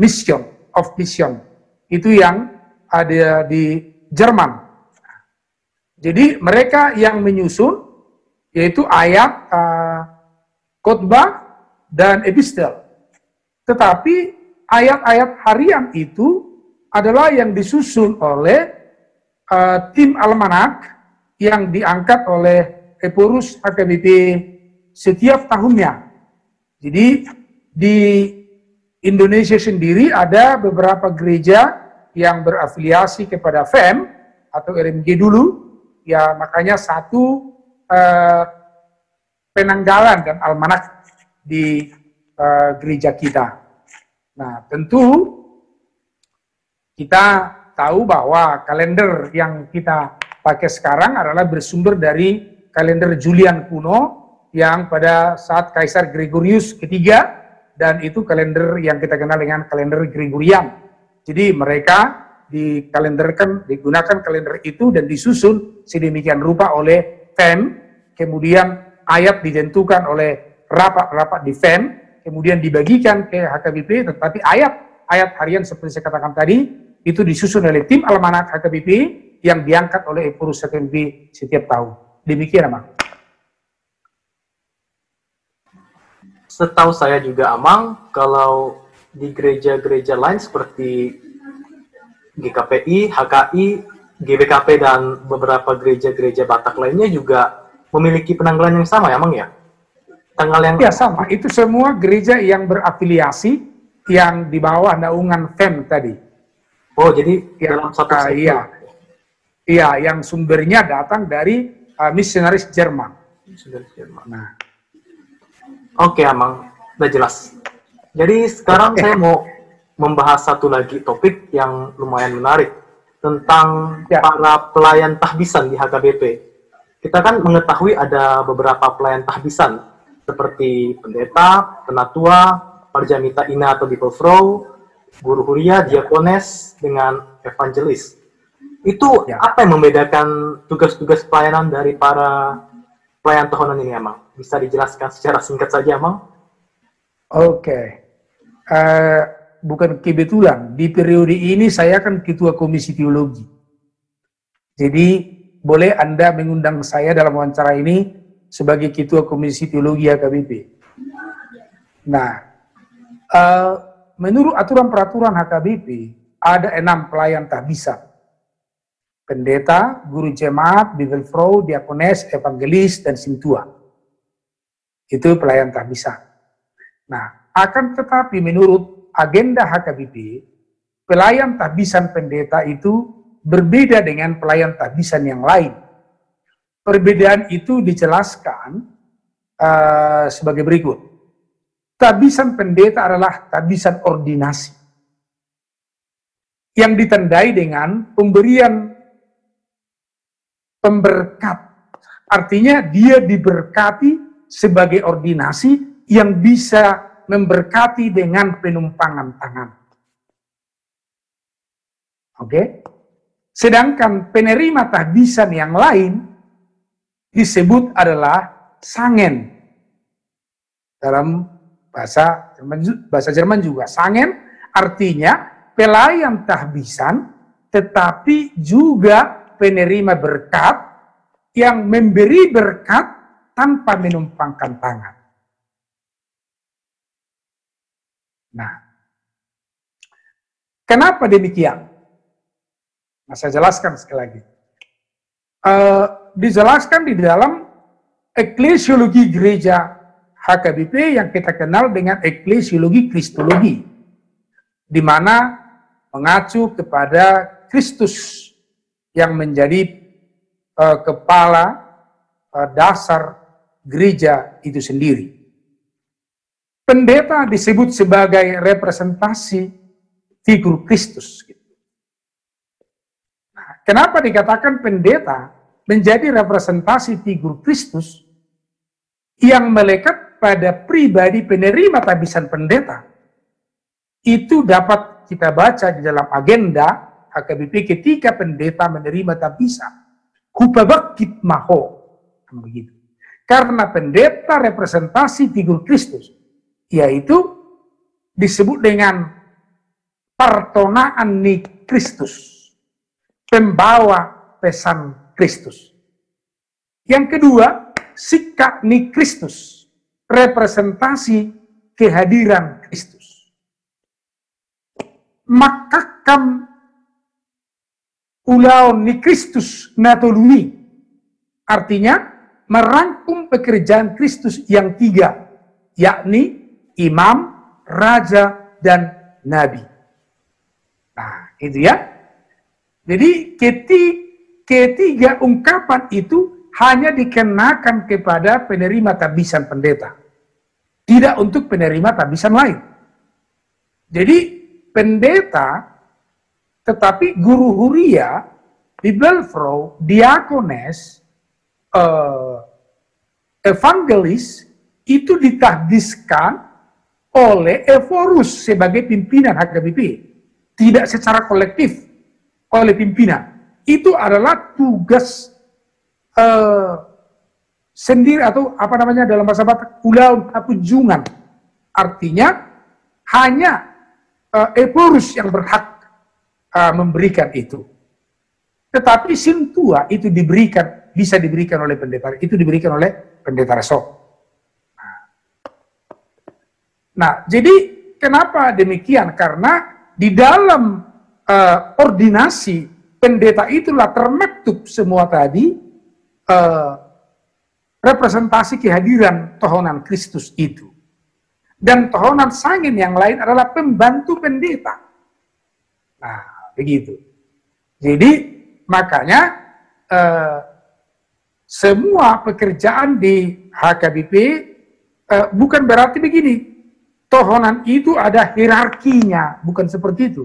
Mission of Mission itu yang ada di Jerman. Jadi mereka yang menyusun yaitu ayat uh, khotbah dan epistel. Tetapi ayat-ayat harian itu adalah yang disusun oleh uh, tim almanak yang diangkat oleh Epurus HKBP setiap tahunnya. Jadi di Indonesia sendiri ada beberapa gereja yang berafiliasi kepada FEM atau RMG dulu, ya makanya satu eh, penanggalan dan almanak di eh, gereja kita. Nah tentu Kita tahu bahwa kalender yang kita pakai sekarang adalah bersumber dari kalender Julian kuno yang pada saat Kaisar Gregorius ketiga dan itu kalender yang kita kenal dengan kalender Gregorian. Jadi mereka dikalenderkan, digunakan kalender itu dan disusun sedemikian rupa oleh FEM, kemudian ayat ditentukan oleh rapat-rapat di FEM, kemudian dibagikan ke HKBP, tetapi ayat-ayat harian seperti saya katakan tadi, itu disusun oleh tim almanak HKBP yang diangkat oleh Epurus HKBP setiap tahun. Demikian, Amang. Setahu saya juga, Amang, kalau di gereja-gereja lain seperti GKPI, HKI, GBKP, dan beberapa gereja-gereja Batak lainnya juga memiliki penanggalan yang sama ya, Mang ya? Tanggal yang ya sama. Itu semua gereja yang berafiliasi yang di bawah naungan FEM tadi. Oh, jadi ya, dalam satu uh, Iya. Iya, yang sumbernya datang dari uh, misionaris Jerman. Misionaris Jerman. Nah. Oke, okay, Amang. Udah jelas. Jadi sekarang saya mau membahas satu lagi topik yang lumayan menarik tentang ya. para pelayan tahbisan di HKBP. Kita kan mengetahui ada beberapa pelayan tahbisan seperti pendeta, penatua, parjamita ina atau bipofro, guru huria, diakones, dengan evangelis. Itu ya. apa yang membedakan tugas-tugas pelayanan dari para pelayan tahunan ini, Amang? Bisa dijelaskan secara singkat saja, Amang? Oke. Okay. Uh, eh, bukan kebetulan, di periode ini saya kan ketua komisi teologi. Jadi, boleh Anda mengundang saya dalam wawancara ini sebagai ketua komisi teologi HKBP. Nah, uh, menurut aturan peraturan HKBP, ada enam pelayan tak bisa. Pendeta, guru jemaat, Bibelfrau, diakones, evangelis, dan sintua. Itu pelayan tak bisa. Nah, akan tetapi menurut agenda HKBP, pelayan tahbisan pendeta itu berbeda dengan pelayan tahbisan yang lain. Perbedaan itu dijelaskan uh, sebagai berikut. Tabisan pendeta adalah tabisan ordinasi. Yang ditandai dengan pemberian pemberkat. Artinya dia diberkati sebagai ordinasi yang bisa memberkati dengan penumpangan tangan. Oke? Sedangkan penerima tahbisan yang lain disebut adalah sangen. Dalam bahasa Jerman, bahasa Jerman juga sangen artinya pelayan tahbisan tetapi juga penerima berkat yang memberi berkat tanpa menumpangkan tangan. Nah, kenapa demikian? Nah, saya jelaskan sekali lagi. Uh, dijelaskan di dalam eklesiologi gereja HKBP yang kita kenal dengan eklesiologi kristologi, di mana mengacu kepada Kristus yang menjadi uh, kepala uh, dasar gereja itu sendiri. Pendeta disebut sebagai representasi figur Kristus. Nah, kenapa dikatakan pendeta menjadi representasi figur Kristus yang melekat pada pribadi penerima tabisan pendeta itu dapat kita baca di dalam agenda HKBP ketika pendeta menerima tabisan. Kupabakit maho. Begitu. Karena pendeta representasi figur Kristus, yaitu disebut dengan partonaan ni Kristus, pembawa pesan Kristus. Yang kedua, sikap ni Kristus, representasi kehadiran Kristus. Maka kam ulaon ni Kristus natolumi. Artinya, merangkum pekerjaan Kristus yang tiga, yakni imam, raja, dan nabi. Nah, itu ya. Jadi ketiga, ketiga ungkapan itu hanya dikenakan kepada penerima tabisan pendeta. Tidak untuk penerima tabisan lain. Jadi pendeta Tetapi guru huria, Bibelfrau, diakones, uh, evangelis, itu ditahdiskan oleh Evorus sebagai pimpinan HKBP. Tidak secara kolektif oleh pimpinan. Itu adalah tugas uh, sendiri atau apa namanya dalam bahasa Batak, ulah kunjungan. Artinya hanya uh, Evorus yang berhak uh, memberikan itu. Tetapi sintua itu diberikan, bisa diberikan oleh pendeta, itu diberikan oleh pendeta resok. Nah, jadi kenapa demikian? Karena di dalam uh, ordinasi pendeta itulah termaktub semua tadi uh, representasi kehadiran tohonan Kristus itu. Dan tohonan sangin yang lain adalah pembantu pendeta. Nah, begitu. Jadi makanya eh, semua pekerjaan di HKBP eh, bukan berarti begini. Tohonan itu ada hierarkinya, bukan seperti itu.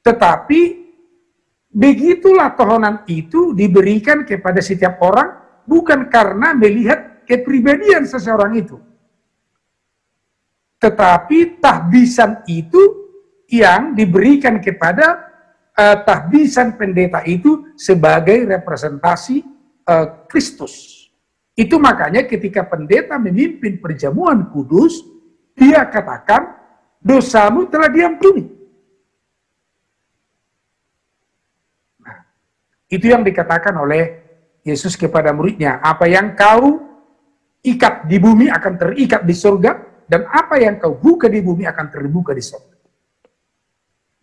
Tetapi begitulah tohonan itu diberikan kepada setiap orang bukan karena melihat kepribadian seseorang itu. Tetapi tahbisan itu yang diberikan kepada uh, tahbisan pendeta itu sebagai representasi uh, Kristus. Itu makanya ketika pendeta memimpin perjamuan kudus, dia katakan, dosamu telah diampuni. Nah, itu yang dikatakan oleh Yesus kepada muridnya, apa yang kau ikat di bumi akan terikat di surga, dan apa yang kau buka di bumi akan terbuka di surga.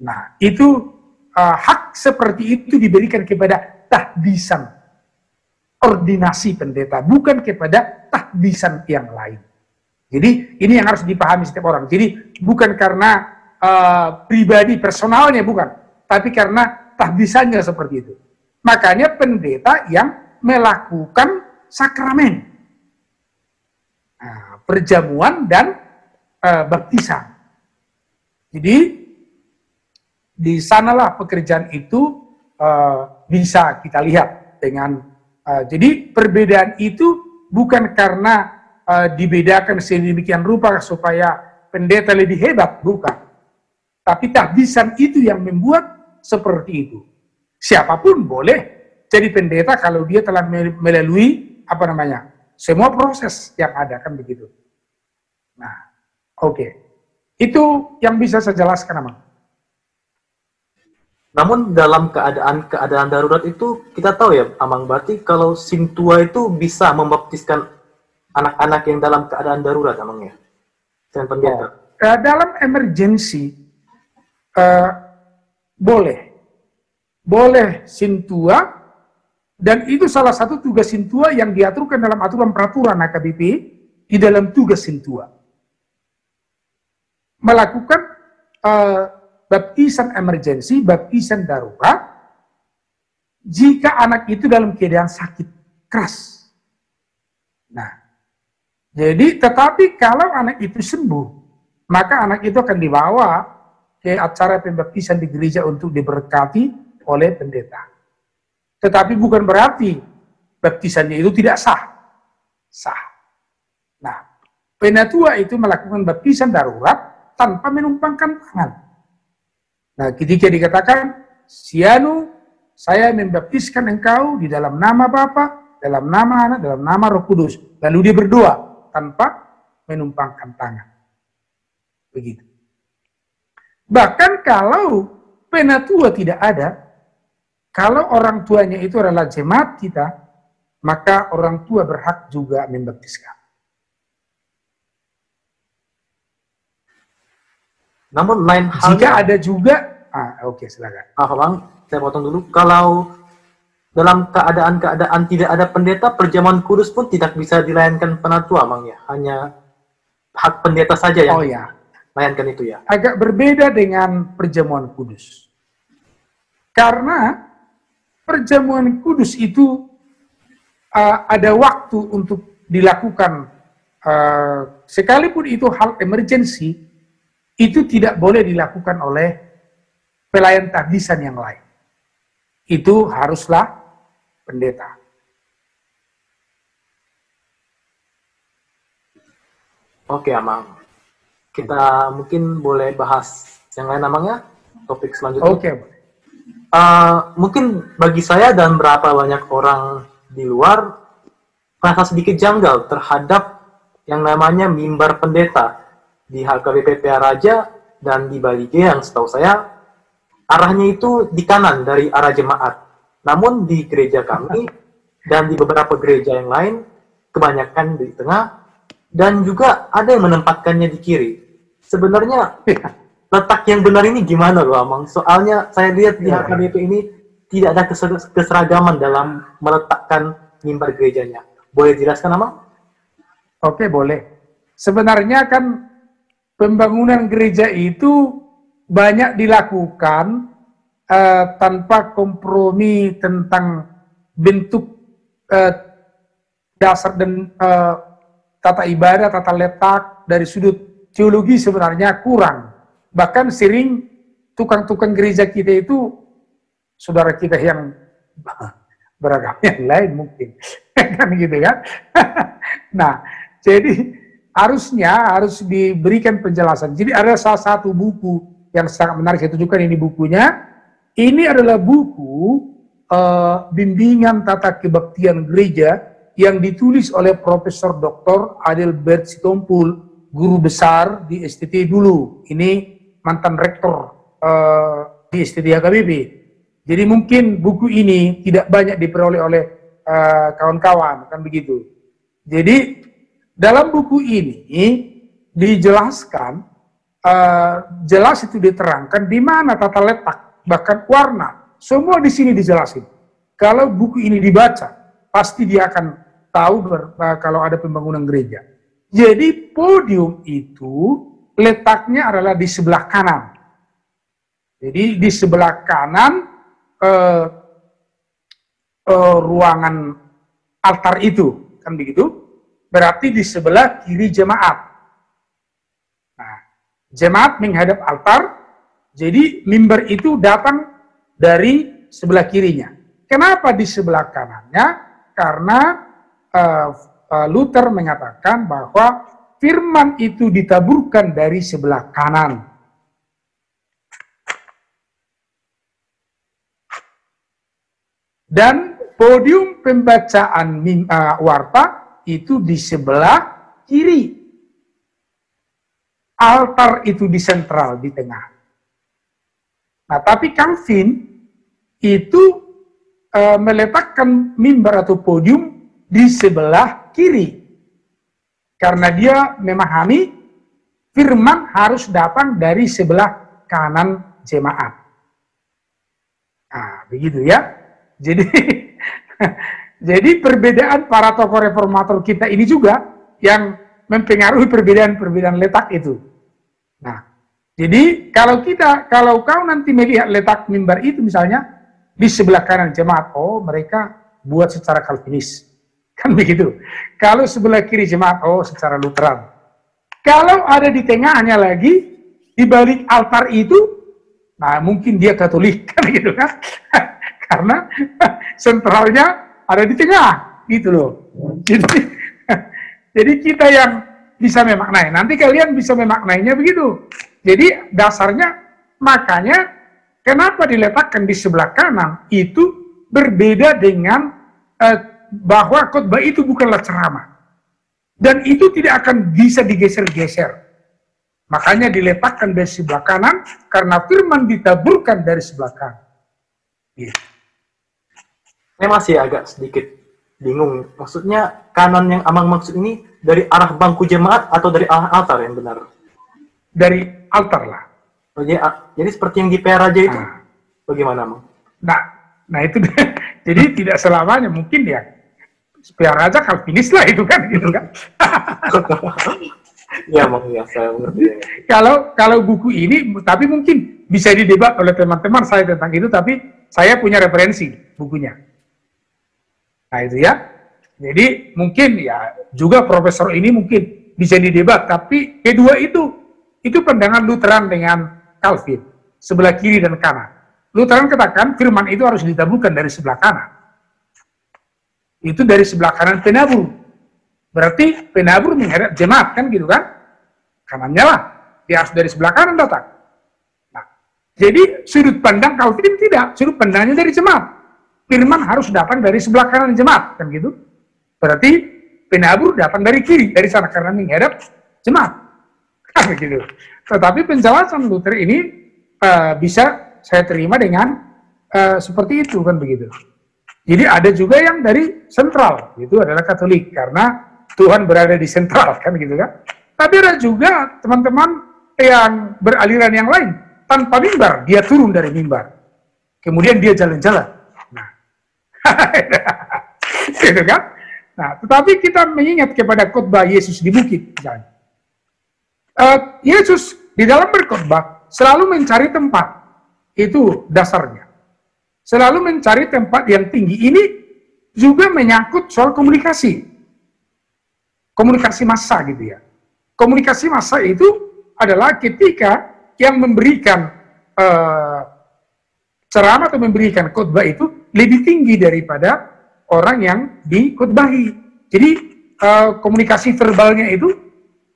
Nah, itu uh, hak seperti itu diberikan kepada tahbisan ordinasi pendeta, bukan kepada tahbisan yang lain. Jadi ini yang harus dipahami setiap orang. Jadi bukan karena uh, pribadi personalnya bukan, tapi karena tahbisannya seperti itu. Makanya pendeta yang melakukan sakramen, nah, perjamuan dan uh, baptisan. Jadi di sanalah pekerjaan itu uh, bisa kita lihat dengan uh, jadi perbedaan itu bukan karena uh, dibedakan sedemikian rupa supaya pendeta lebih hebat, bukan. Tapi tahbisan itu yang membuat seperti itu. Siapa pun boleh jadi pendeta kalau dia telah melalui apa namanya semua proses yang ada kan begitu. Nah, oke. Okay. Itu yang bisa saya jelaskan, Amang. Namun dalam keadaan-keadaan darurat itu kita tahu ya, Amang berarti kalau Sintua itu bisa membaptiskan anak-anak yang dalam keadaan darurat, Amang ya? Dengan pendeta. Oh. dalam emergensi uh, boleh, boleh Sintua dan itu salah satu tugas Sintua yang diaturkan dalam aturan peraturan AKBP di dalam tugas Sintua. Melakukan uh, baptisan emergensi, baptisan darurat, jika anak itu dalam keadaan sakit keras. Nah, jadi tetapi kalau anak itu sembuh, maka anak itu akan dibawa ke acara pembaptisan di gereja untuk diberkati oleh pendeta. Tetapi bukan berarti baptisannya itu tidak sah. Sah. Nah, penatua itu melakukan baptisan darurat tanpa menumpangkan tangan. Nah, ketika dikatakan, Sianu, saya membaptiskan engkau di dalam nama Bapa, dalam nama Anak, dalam nama Roh Kudus. Lalu dia berdoa tanpa menumpangkan tangan. Begitu. Bahkan kalau penatua tidak ada, kalau orang tuanya itu adalah jemaat kita, maka orang tua berhak juga membaptiskan. Namun lain halnya jika ada juga ah oke okay, silakan. Ah Bang, saya potong dulu. Kalau dalam keadaan-keadaan tidak ada pendeta, perjamuan kudus pun tidak bisa dilayankan penatua, Bang ya. Hanya hak pendeta saja yang oh, ya. layankan itu ya. Agak berbeda dengan perjamuan kudus. Karena perjamuan kudus itu uh, ada waktu untuk dilakukan uh, sekalipun itu hal emergensi itu tidak boleh dilakukan oleh pelayan tahdisan yang lain. Itu haruslah pendeta. Oke, Amang. Kita mungkin boleh bahas yang lain namanya topik selanjutnya. Oke. Uh, mungkin bagi saya dan berapa banyak orang di luar merasa sedikit janggal terhadap yang namanya mimbar pendeta di HKBP Raja dan di Bali G yang setahu saya arahnya itu di kanan dari arah jemaat. Namun di gereja kami dan di beberapa gereja yang lain kebanyakan di tengah dan juga ada yang menempatkannya di kiri. Sebenarnya letak yang benar ini gimana loh Amang? Soalnya saya lihat di ya, HKBP ini tidak ada keseragaman dalam meletakkan mimbar gerejanya. Boleh jelaskan Amang? Oke, boleh. Sebenarnya kan pembangunan gereja itu banyak dilakukan uh, tanpa kompromi tentang bentuk uh, dasar dan uh, tata ibadah, tata letak dari sudut teologi sebenarnya kurang Bahkan sering tukang-tukang gereja kita itu saudara kita yang *laughs* beragam yang lain mungkin. *laughs* kan gitu kan. *laughs* nah, jadi harusnya harus diberikan penjelasan. Jadi ada salah satu buku yang sangat menarik saya tunjukkan ini bukunya. Ini adalah buku uh, bimbingan tata kebaktian gereja yang ditulis oleh Profesor Dr. Adelbert Sitompul, guru besar di STT dulu. Ini mantan rektor uh, di STT HKBP. Jadi mungkin buku ini tidak banyak diperoleh oleh eh, kawan-kawan, uh, kan begitu. Jadi dalam buku ini dijelaskan, uh, jelas itu diterangkan di mana tata letak, bahkan warna, semua di sini dijelasin. Kalau buku ini dibaca, pasti dia akan tahu ber, uh, kalau ada pembangunan gereja. Jadi podium itu letaknya adalah di sebelah kanan. Jadi di sebelah kanan eh, eh, ruangan altar itu, kan begitu? Berarti di sebelah kiri jemaat. Nah, jemaat menghadap altar, jadi mimbar itu datang dari sebelah kirinya. Kenapa di sebelah kanannya? Karena uh, Luther mengatakan bahwa firman itu ditaburkan dari sebelah kanan. Dan podium pembacaan uh, warta itu di sebelah kiri. Altar itu di sentral, di tengah. Nah, tapi Calvin itu uh, meletakkan mimbar atau podium di sebelah kiri. Karena dia memahami firman harus datang dari sebelah kanan jemaat. Nah, begitu ya. Jadi *laughs* jadi perbedaan para tokoh reformator kita ini juga yang mempengaruhi perbedaan-perbedaan letak itu. Nah, jadi kalau kita kalau kau nanti melihat letak mimbar itu misalnya di sebelah kanan jemaat, oh mereka buat secara kalvinis. Kan begitu. Kalau sebelah kiri jemaat, oh secara Lutheran. Kalau ada di tengahnya lagi, di balik altar itu, nah mungkin dia Katolik, *laughs* kan gitu kan. *laughs* Karena sentralnya ada di tengah, gitu loh. *laughs* Jadi, jadi kita yang bisa memaknai. Nanti kalian bisa memaknainya begitu. Jadi dasarnya, makanya kenapa diletakkan di sebelah kanan, itu berbeda dengan uh, bahwa khotbah itu bukanlah ceramah. Dan itu tidak akan bisa digeser-geser. Makanya diletakkan dari sebelah kanan, karena firman ditaburkan dari sebelah kanan. Gitu. Saya masih agak sedikit bingung. Maksudnya kanan yang Amang maksud ini dari arah bangku jemaat atau dari arah altar yang benar? Dari altar lah. Oh, jadi, jadi seperti yang di Peraja itu, nah. bagaimana Amang? Nah, nah itu *laughs* jadi tidak selamanya mungkin ya supaya raja Calvinis lah itu kan gitu kan. ya emang ya saya mengerti. Kalau kalau buku ini tapi mungkin bisa didebat oleh teman-teman saya tentang itu tapi saya punya referensi bukunya. Nah itu ya. Jadi mungkin ya juga profesor ini mungkin bisa didebat tapi kedua itu itu pandangan Lutheran dengan Calvin. sebelah kiri dan kanan. Lutheran katakan firman itu harus ditaburkan dari sebelah kanan. Itu dari sebelah kanan penabur. Berarti penabur menghadap jemaat kan gitu kan? Kanannya lah. Dia harus dari sebelah kanan datang. Nah, jadi sudut pandang Calvin tidak. Sudut pandangnya dari jemaat. Firman harus datang dari sebelah kanan jemaat kan gitu. Berarti penabur datang dari kiri, dari sana karena menghadap jemaat. *laughs* Kan gitu. Tetapi penjelasan Luther ini uh, bisa saya terima dengan uh, seperti itu kan begitu. Jadi ada juga yang dari sentral, itu adalah Katolik karena Tuhan berada di sentral *laughs* kan gitu kan. Tapi ada juga teman-teman yang beraliran yang lain tanpa mimbar, dia turun dari mimbar. Kemudian dia jalan-jalan. Nah, *laughs* gitu kan? Nah, tetapi kita mengingat kepada khotbah Yesus di bukit, misalnya. Uh, Yesus di dalam berkhotbah selalu mencari tempat itu dasarnya. Selalu mencari tempat yang tinggi. Ini juga menyangkut soal komunikasi. Komunikasi massa gitu ya. Komunikasi massa itu adalah ketika yang memberikan uh, ceramah atau memberikan khotbah itu lebih tinggi daripada orang yang dikhotbahi. Jadi uh, komunikasi verbalnya itu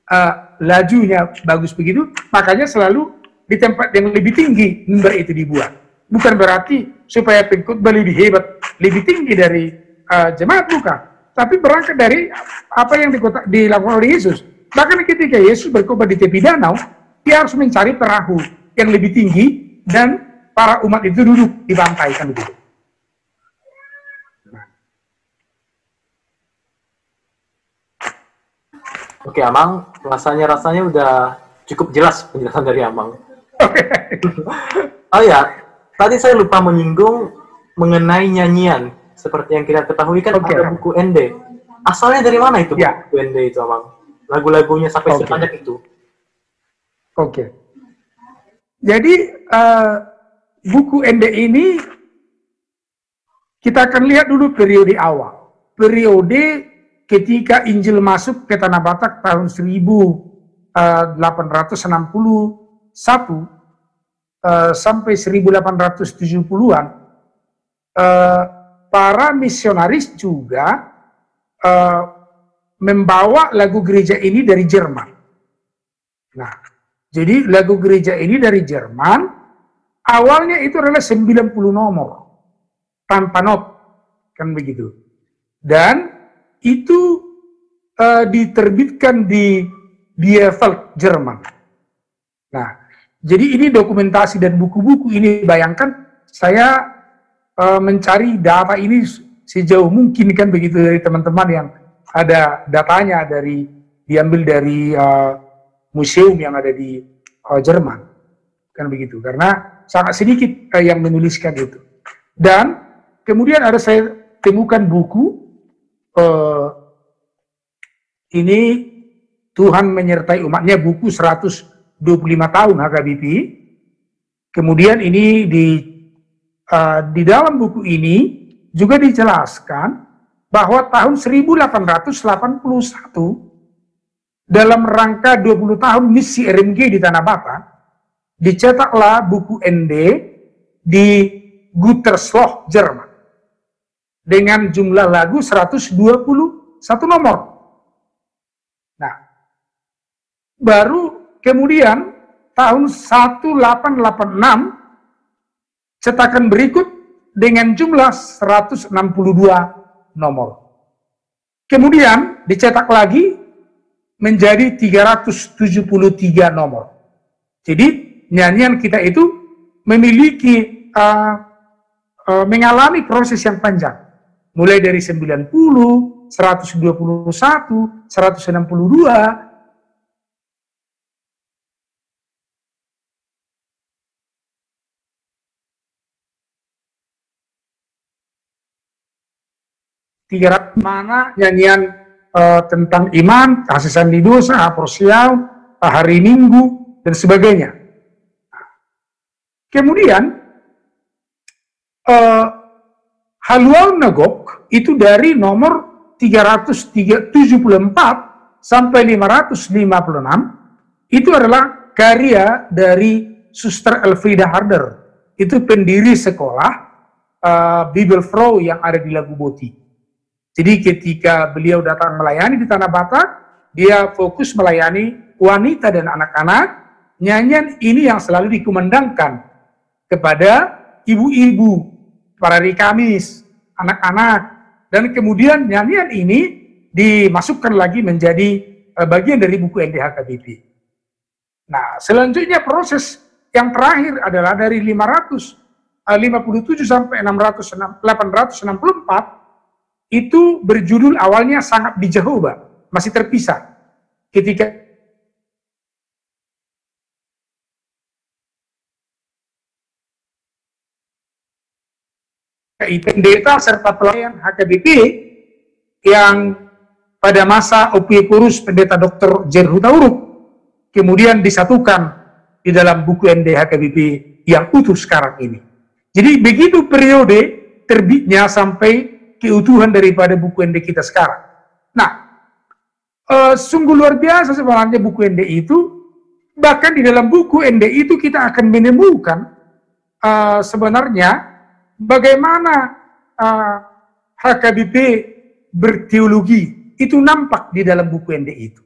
uh, lajunya bagus begitu, makanya selalu di tempat yang lebih tinggi mimbar itu dibuat. Bukan berarti supaya pengkhotbah lebih hebat, lebih tinggi dari uh, jemaat bukan. Tapi berangkat dari apa yang dilakukan oleh Yesus. Bahkan ketika Yesus berkhotbah di tepi danau, dia harus mencari perahu yang lebih tinggi dan para umat itu duduk di pantai kan begitu. Oke, Amang, rasanya rasanya udah cukup jelas penjelasan dari Amang. *laughs* oh ya, tadi saya lupa menyinggung mengenai nyanyian. Seperti yang kita ketahui kan okay. ada buku ND. Asalnya dari mana itu ya. buku ND itu, Amang? Lagu-lagunya sampai okay. sebanyak itu. Oke. Okay. Jadi uh, buku ND ini kita akan lihat dulu periode awal. Periode ketika Injil masuk ke Tanah Batak tahun 1860 1 eh, sampai 1870-an uh, para misionaris juga uh, membawa lagu gereja ini dari Jerman. Nah, jadi lagu gereja ini dari Jerman awalnya itu adalah 90 nomor tanpa not kan begitu. Dan itu uh, diterbitkan di Bielefeld, Jerman. Nah, jadi ini dokumentasi dan buku-buku ini bayangkan saya uh, mencari data ini sejauh mungkin kan begitu dari teman-teman yang ada datanya dari diambil dari uh, museum yang ada di uh, Jerman. Kan begitu. Karena sangat sedikit uh, yang menuliskan itu. Dan kemudian ada saya temukan buku uh, ini Tuhan menyertai umatnya buku 100 25 tahun HKBP. Kemudian ini di uh, di dalam buku ini juga dijelaskan bahwa tahun 1881 dalam rangka 20 tahun misi RMG di Tanah Batak dicetaklah buku ND di Gütersloh, Jerman dengan jumlah lagu 121 nomor. Nah, baru Kemudian tahun 1886 cetakan berikut dengan jumlah 162 nomor. Kemudian dicetak lagi menjadi 373 nomor. Jadi nyanyian kita itu memiliki uh, uh, mengalami proses yang panjang. Mulai dari 90, 121, 162, tiga mana nyanyian uh, tentang iman, kasih sandi dosa, aporsial, hari minggu, dan sebagainya. Kemudian, uh, Haluan Nagok itu dari nomor 374 sampai 556 itu adalah karya dari Suster Elfrida Harder. Itu pendiri sekolah uh, Bible Flow yang ada di Lagu Boti. Jadi ketika beliau datang melayani di Tanah Batak, dia fokus melayani wanita dan anak-anak. Nyanyian ini yang selalu dikumandangkan kepada ibu-ibu, para Kamis, anak-anak. Dan kemudian nyanyian ini dimasukkan lagi menjadi uh, bagian dari buku NDHKBP. Nah, selanjutnya proses yang terakhir adalah dari 557 uh, sampai 600, 864 itu berjudul awalnya sangat Jehovah, masih terpisah. Ketika pendeta serta pelayan HKBP yang pada masa Opiekurus pendeta Dr. Jerhuta Uruk kemudian disatukan di dalam buku ND HKBP yang utuh sekarang ini. Jadi begitu periode terbitnya sampai keutuhan daripada buku ND kita sekarang. Nah, uh, sungguh luar biasa sebenarnya buku ND itu. Bahkan di dalam buku ND itu kita akan menemukan uh, sebenarnya bagaimana uh, HKBP berteologi itu nampak di dalam buku ND itu.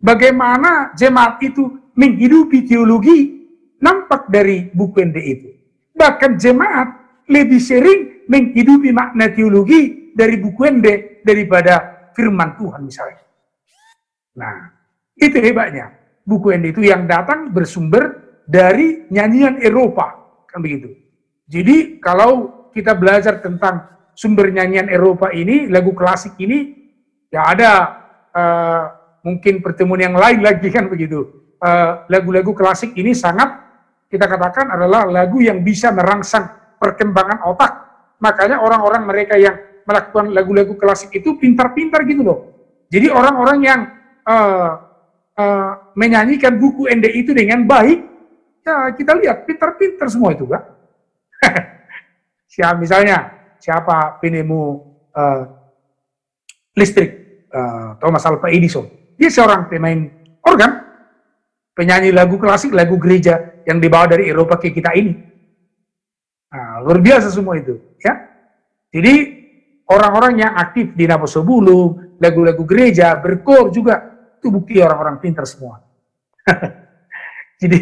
Bagaimana jemaat itu menghidupi teologi nampak dari buku ND itu. Bahkan jemaat lebih sering menghidupi makna teologi dari buku ND daripada firman Tuhan misalnya. Nah, itu hebatnya. Buku ND itu yang datang bersumber dari nyanyian Eropa, kan begitu. Jadi kalau kita belajar tentang sumber nyanyian Eropa ini, lagu klasik ini, ya ada uh, mungkin pertemuan yang lain lagi kan begitu. Eh, lagu-lagu uh, klasik ini sangat kita katakan adalah lagu yang bisa merangsang perkembangan otak. Makanya orang-orang mereka yang melakukan lagu-lagu klasik itu pintar-pintar gitu loh. Jadi orang-orang yang uh, uh, menyanyikan buku ND itu dengan baik, ya kita lihat pintar-pintar semua itu, kan? *laughs* siapa misalnya siapa penemu uh, listrik uh, Thomas Alva Edison. Dia seorang pemain organ, penyanyi lagu klasik, lagu gereja yang dibawa dari Eropa ke kita ini. Nah, luar biasa semua itu, ya. Jadi orang-orang yang aktif di Naposobulu, lagu-lagu gereja, berkor juga, itu bukti orang-orang pintar semua. *laughs* Jadi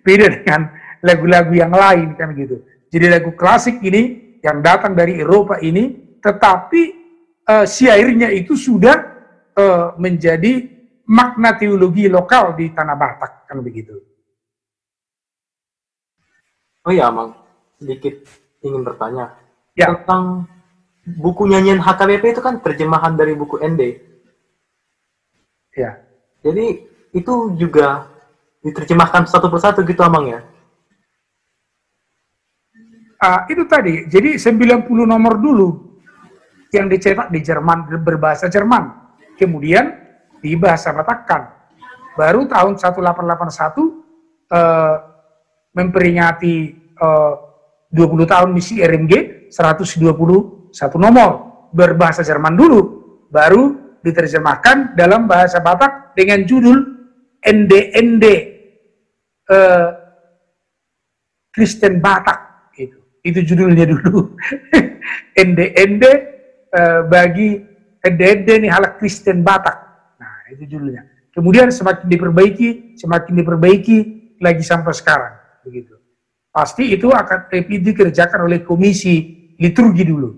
beda dengan lagu-lagu yang lain kan gitu. Jadi lagu klasik ini yang datang dari Eropa ini, tetapi uh, syairnya itu sudah uh, menjadi makna teologi lokal di tanah Batak kan begitu. Oh ya, Mang, sedikit ingin bertanya ya. tentang buku nyanyian HKBP itu kan terjemahan dari buku ND. Ya. Jadi itu juga diterjemahkan satu persatu gitu, Amang ya? uh, itu tadi, jadi 90 nomor dulu yang dicetak di Jerman berbahasa Jerman. Kemudian di bahasa Batakkan. Baru tahun 1881 uh, memperingati uh, 20 tahun misi RMG 121 nomor berbahasa Jerman dulu baru diterjemahkan dalam bahasa Batak dengan judul NDND uh, Kristen Batak itu judulnya dulu. *laughs* Ende-ende uh, bagi ende-ende nih halak Kristen Batak. Nah, itu judulnya. Kemudian semakin diperbaiki, semakin diperbaiki lagi sampai sekarang. Begitu. Pasti itu akan dikerjakan oleh komisi liturgi dulu.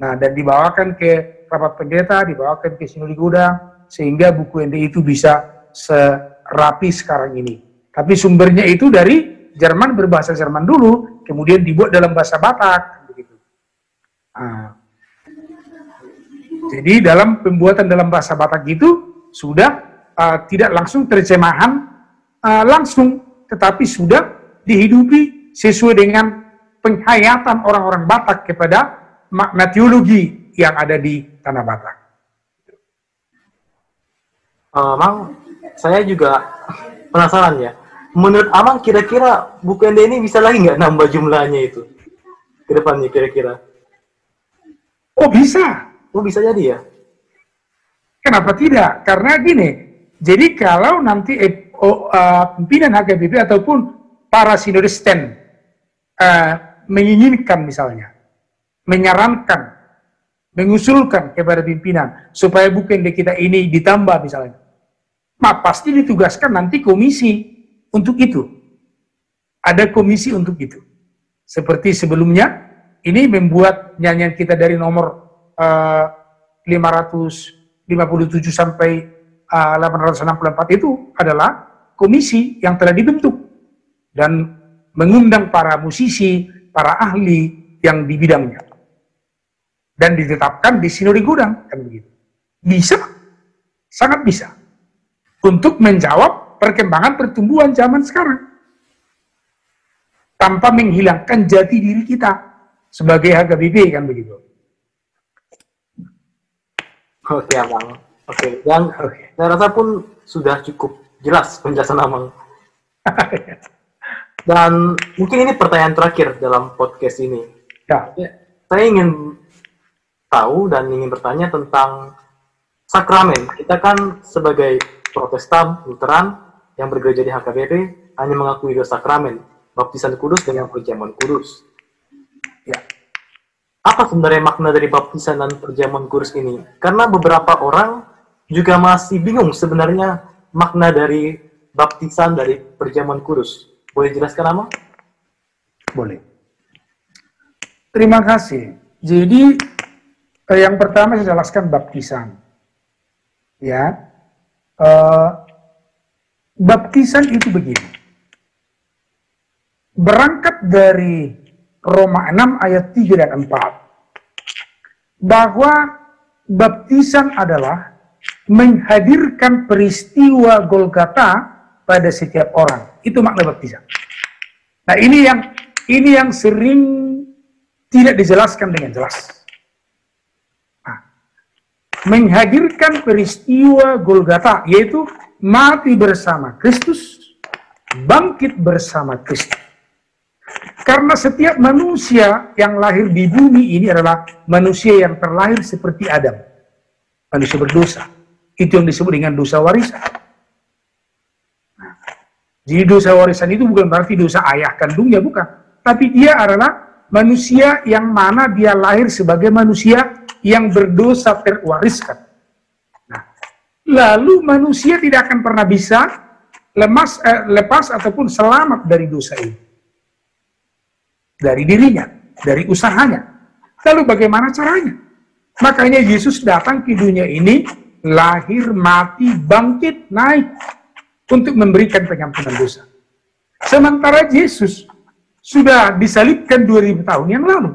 Nah, dan dibawakan ke rapat pendeta, dibawakan ke sinodi gudang, sehingga buku ende itu bisa serapi sekarang ini. Tapi sumbernya itu dari Jerman berbahasa Jerman dulu, kemudian dibuat dalam bahasa Batak begitu. Nah, jadi dalam pembuatan dalam bahasa Batak itu sudah uh, tidak langsung terjemahan uh, langsung, tetapi sudah dihidupi sesuai dengan penghayatan orang-orang Batak kepada makna teologi yang ada di tanah Batak. Uh, Mang, saya juga penasaran ya menurut Amang kira-kira buku ND ini bisa lagi nggak nambah jumlahnya itu ke depannya kira-kira? Oh bisa. Oh bisa jadi ya? Kenapa tidak? Karena gini, jadi kalau nanti eh, oh, uh, pimpinan HKBP ataupun para sinodisten uh, menginginkan misalnya, menyarankan, mengusulkan kepada pimpinan supaya bukan di kita ini ditambah misalnya, maka pasti ditugaskan nanti komisi untuk itu. Ada komisi untuk itu. Seperti sebelumnya, ini membuat nyanyian kita dari nomor uh, 557 sampai uh, 864 itu adalah komisi yang telah dibentuk dan mengundang para musisi, para ahli yang di bidangnya. Dan ditetapkan di sinodi gudang, kan begitu. Bisa, sangat bisa. Untuk menjawab perkembangan pertumbuhan zaman sekarang. Tanpa menghilangkan jati diri kita sebagai HKBP, kan begitu. Oke, Abang. Oke, dan okay. saya rasa pun sudah cukup jelas penjelasan Abang. *laughs* Dan mungkin ini pertanyaan terakhir dalam podcast ini. Ya. Saya ingin tahu dan ingin bertanya tentang sakramen. Kita kan sebagai Protestan, Lutheran yang bergereja di HKBP hanya mengakui dua sakramen, baptisan kudus dengan perjamuan kudus. Ya. Apa sebenarnya makna dari baptisan dan perjamuan kudus ini? Karena beberapa orang juga masih bingung sebenarnya makna dari baptisan dari perjamuan kudus. Boleh jelaskan nama? Boleh. Terima kasih. Jadi eh, yang pertama saya jelaskan baptisan. Ya, uh, baptisan itu begini. Berangkat dari Roma 6 ayat 3 dan 4 bahwa baptisan adalah menghadirkan peristiwa Golgata pada setiap orang. Itu makna baptisan. Nah, ini yang ini yang sering tidak dijelaskan dengan jelas. Nah, menghadirkan peristiwa Golgata, yaitu mati bersama Kristus, bangkit bersama Kristus. Karena setiap manusia yang lahir di bumi ini adalah manusia yang terlahir seperti Adam. Manusia berdosa. Itu yang disebut dengan dosa warisan. Jadi dosa warisan itu bukan berarti dosa ayah kandungnya, bukan. Tapi dia adalah manusia yang mana dia lahir sebagai manusia yang berdosa terwariskan. Nah, lalu manusia tidak akan pernah bisa lemas, eh, lepas ataupun selamat dari dosa ini. Dari dirinya, dari usahanya. Lalu bagaimana caranya? Makanya Yesus datang ke dunia ini, lahir, mati, bangkit, naik untuk memberikan pengampunan dosa. Sementara Yesus sudah disalibkan 2000 tahun yang lalu.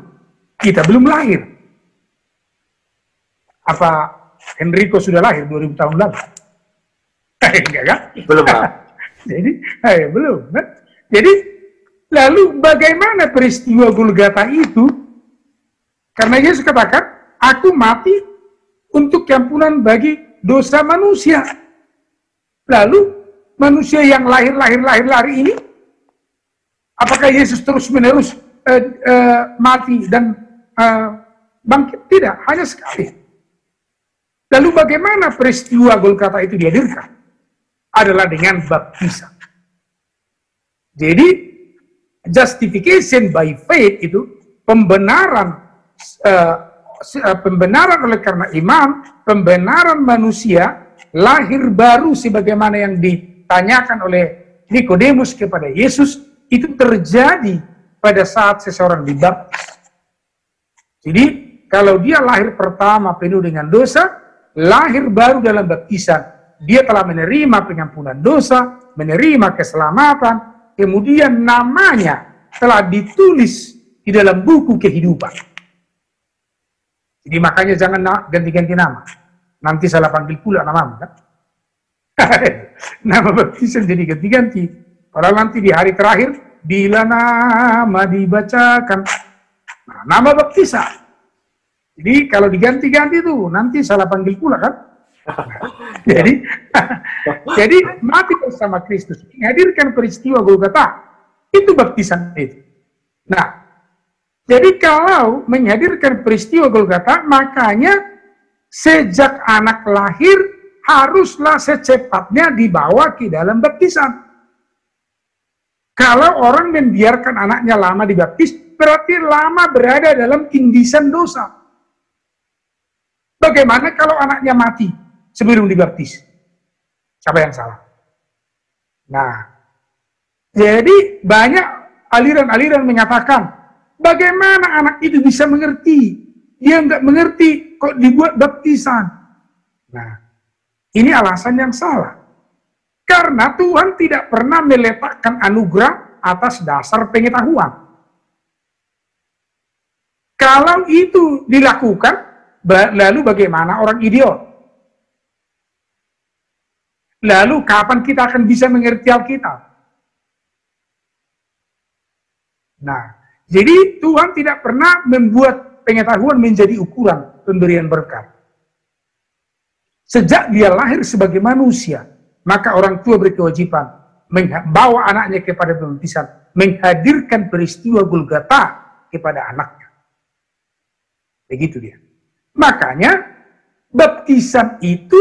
Kita belum lahir. Apa Enrico sudah lahir 2000 tahun lalu? *laughs* Enggak kan? Belum. *laughs* Jadi, eh, belum. Kan? Jadi, lalu bagaimana peristiwa Golgata itu? Karena Yesus katakan, aku mati untuk keampunan bagi dosa manusia. Lalu manusia yang lahir-lahir-lahir-lahir ini? Apakah Yesus terus-menerus uh, uh, mati dan uh, bangkit? Tidak, hanya sekali. Lalu bagaimana peristiwa Golgata itu dihadirkan? Adalah dengan baptisan. Jadi, justification by faith itu pembenaran uh, pembenaran oleh karena iman, pembenaran manusia lahir baru sebagaimana yang di ditanyakan oleh Nikodemus kepada Yesus itu terjadi pada saat seseorang dibaptis. Jadi kalau dia lahir pertama penuh dengan dosa, lahir baru dalam baptisan, dia telah menerima pengampunan dosa, menerima keselamatan, kemudian namanya telah ditulis di dalam buku kehidupan. Jadi makanya jangan ganti-ganti nama. Nanti salah panggil pula namamu kan? Nama baptisan jadi ganti-ganti. Padahal nanti di hari terakhir, bila nama dibacakan, nah, nama baptisan. Jadi kalau diganti-ganti tuh, nanti salah panggil pula kan? *laughs* jadi, *laughs* jadi mati bersama Kristus, menghadirkan peristiwa Golgata, itu baptisan itu. Nah, jadi kalau menghadirkan peristiwa Golgata, makanya sejak anak lahir haruslah secepatnya dibawa ke dalam baptisan. Kalau orang membiarkan anaknya lama dibaptis, berarti lama berada dalam tindisan dosa. Bagaimana kalau anaknya mati sebelum dibaptis? Siapa yang salah? Nah, jadi banyak aliran-aliran mengatakan, bagaimana anak itu bisa mengerti? Dia nggak mengerti kok dibuat baptisan. Nah, ini alasan yang salah. Karena Tuhan tidak pernah meletakkan anugerah atas dasar pengetahuan. Kalau itu dilakukan, lalu bagaimana orang idiot? Lalu kapan kita akan bisa mengerti Alkitab? Nah, jadi Tuhan tidak pernah membuat pengetahuan menjadi ukuran pemberian berkat. Sejak dia lahir sebagai manusia, maka orang tua berkewajiban membawa anaknya kepada pembaptisan, menghadirkan peristiwa Golgata kepada anaknya. Begitu dia. Makanya baptisan itu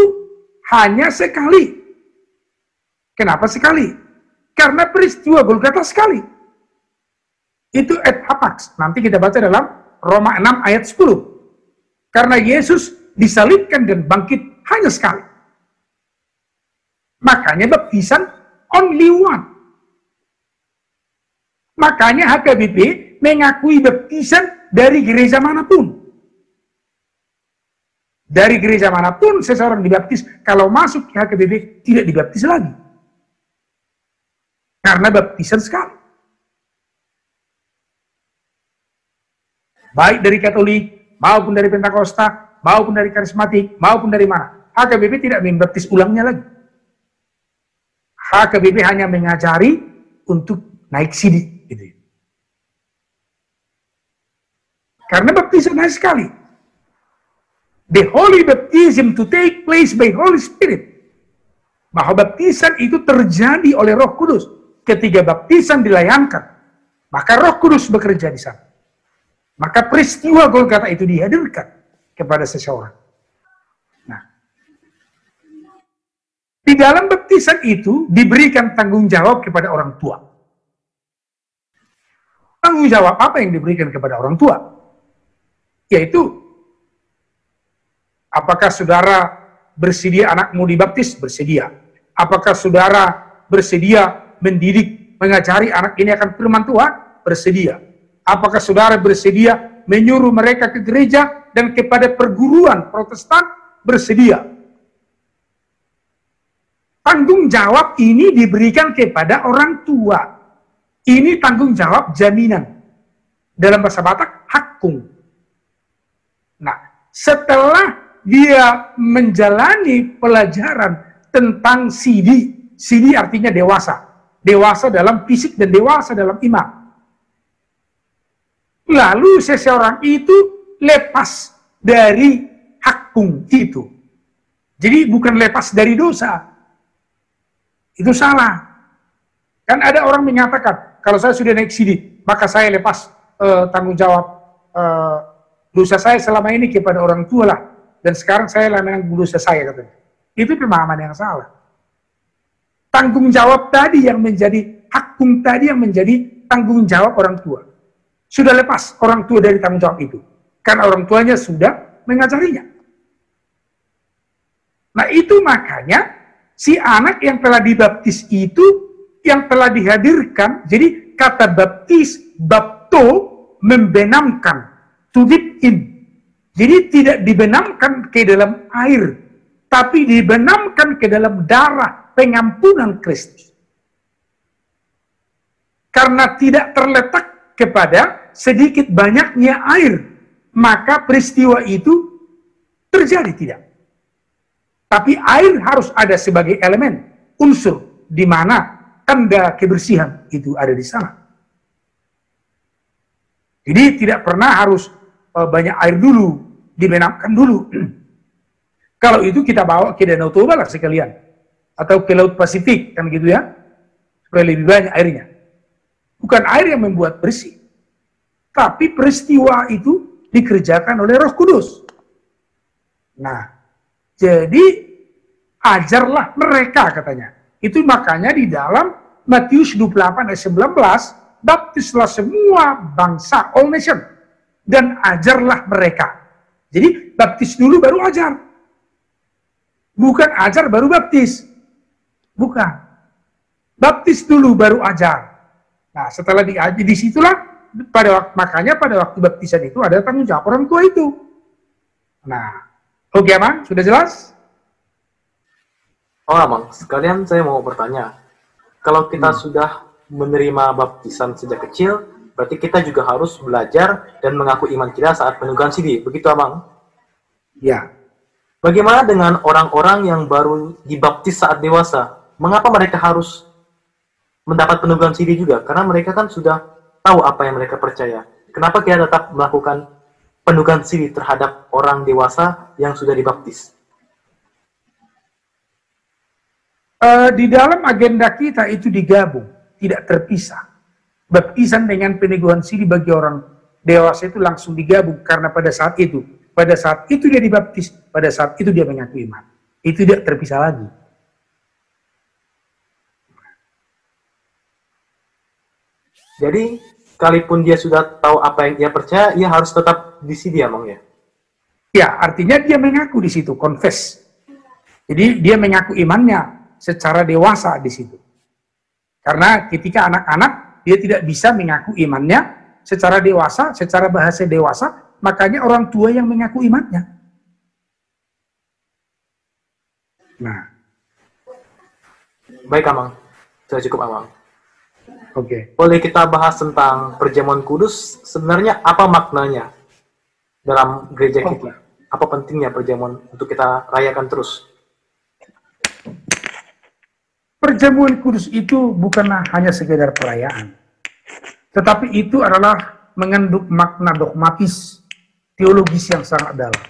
hanya sekali. Kenapa sekali? Karena peristiwa Golgata sekali. Itu et hapax. Nanti kita baca dalam Roma 6 ayat 10. Karena Yesus disalibkan dan bangkit hanya sekali. Makanya baptisan only one. Makanya HKBP mengakui baptisan dari gereja mana pun. Dari gereja mana pun seseorang dibaptis, kalau masuk ke HKBP tidak dibaptis lagi. Karena baptisan sekali. Baik dari Katolik, maupun dari Pentakosta, maupun dari Karismatik, maupun dari mana. HKBP tidak membaptis ulangnya lagi. HKBP hanya mengajari untuk naik sidik. Gitu. Karena baptisan hanya sekali. The holy baptism to take place by Holy Spirit. Bahwa baptisan itu terjadi oleh roh kudus. Ketika baptisan dilayangkan, maka roh kudus bekerja di sana. Maka peristiwa Golgata itu dihadirkan kepada seseorang. Di dalam baptisan itu diberikan tanggung jawab kepada orang tua. Tanggung jawab apa yang diberikan kepada orang tua? Yaitu, apakah saudara bersedia anakmu dibaptis? Bersedia. Apakah saudara bersedia mendidik, mengajari anak ini akan firman Tuhan? Bersedia. Apakah saudara bersedia menyuruh mereka ke gereja dan kepada perguruan protestan? Bersedia Tanggung jawab ini diberikan kepada orang tua. Ini tanggung jawab jaminan. Dalam bahasa Batak, hakung. Nah, setelah dia menjalani pelajaran tentang sidi, sidi artinya dewasa. Dewasa dalam fisik dan dewasa dalam iman. Lalu seseorang itu lepas dari hakung itu. Jadi bukan lepas dari dosa, itu salah. Kan ada orang mengatakan, kalau saya sudah naik sidik, maka saya lepas uh, tanggung jawab uh, dosa saya selama ini kepada orang tua lah. Dan sekarang saya lah dosa saya katanya. Itu pemahaman yang salah. Tanggung jawab tadi yang menjadi, hakum tadi yang menjadi tanggung jawab orang tua. Sudah lepas orang tua dari tanggung jawab itu. Karena orang tuanya sudah mengajarinya. Nah itu makanya si anak yang telah dibaptis itu yang telah dihadirkan, jadi kata baptis, bapto, membenamkan, to dip in. Jadi tidak dibenamkan ke dalam air, tapi dibenamkan ke dalam darah pengampunan Kristus. Karena tidak terletak kepada sedikit banyaknya air, maka peristiwa itu terjadi tidak. Tapi air harus ada sebagai elemen, unsur, di mana tanda kebersihan itu ada di sana. Jadi tidak pernah harus uh, banyak air dulu, dibenamkan dulu. *clears throat* Kalau itu kita bawa ke Danau Toba lah sekalian. Atau ke Laut Pasifik, kan gitu ya. Supaya lebih banyak airnya. Bukan air yang membuat bersih. Tapi peristiwa itu dikerjakan oleh roh kudus. Nah, jadi ajarlah mereka katanya. Itu makanya di dalam Matius 28 ayat 19, baptislah semua bangsa, all nation, dan ajarlah mereka. Jadi baptis dulu baru ajar. Bukan ajar baru baptis. Bukan. Baptis dulu baru ajar. Nah, setelah diaji di situlah pada waktu, makanya pada waktu baptisan itu ada tanggung jawab orang tua itu. Nah, oke okay, Bang, sudah jelas? Oh, Bang, sekalian saya mau bertanya. Kalau kita hmm. sudah menerima baptisan sejak kecil, berarti kita juga harus belajar dan mengaku iman kita saat penugasan sidi. Begitu, Abang? Ya. Bagaimana dengan orang-orang yang baru dibaptis saat dewasa? Mengapa mereka harus mendapat penugasan sidi juga? Karena mereka kan sudah tahu apa yang mereka percaya. Kenapa kita tetap melakukan penugasan sidi terhadap orang dewasa yang sudah dibaptis? uh, di dalam agenda kita itu digabung, tidak terpisah. Baptisan dengan peneguhan siri bagi orang dewasa itu langsung digabung karena pada saat itu, pada saat itu dia dibaptis, pada saat itu dia mengaku iman. Itu tidak terpisah lagi. Jadi, sekalipun dia sudah tahu apa yang dia percaya, ia harus tetap di sini ya, Bang ya? Ya, artinya dia mengaku di situ, confess. Jadi dia mengaku imannya, secara dewasa di situ. Karena ketika anak-anak dia tidak bisa mengaku imannya secara dewasa, secara bahasa dewasa, makanya orang tua yang mengaku imannya. Nah. Baik, Amang. Sudah cukup, Amang. Oke. Okay. Boleh kita bahas tentang perjamuan kudus, sebenarnya apa maknanya dalam gereja okay. kita? Apa pentingnya perjamuan untuk kita rayakan terus? Perjamuan kudus itu bukanlah hanya sekedar perayaan. Tetapi itu adalah mengandung makna dogmatis, teologis yang sangat dalam.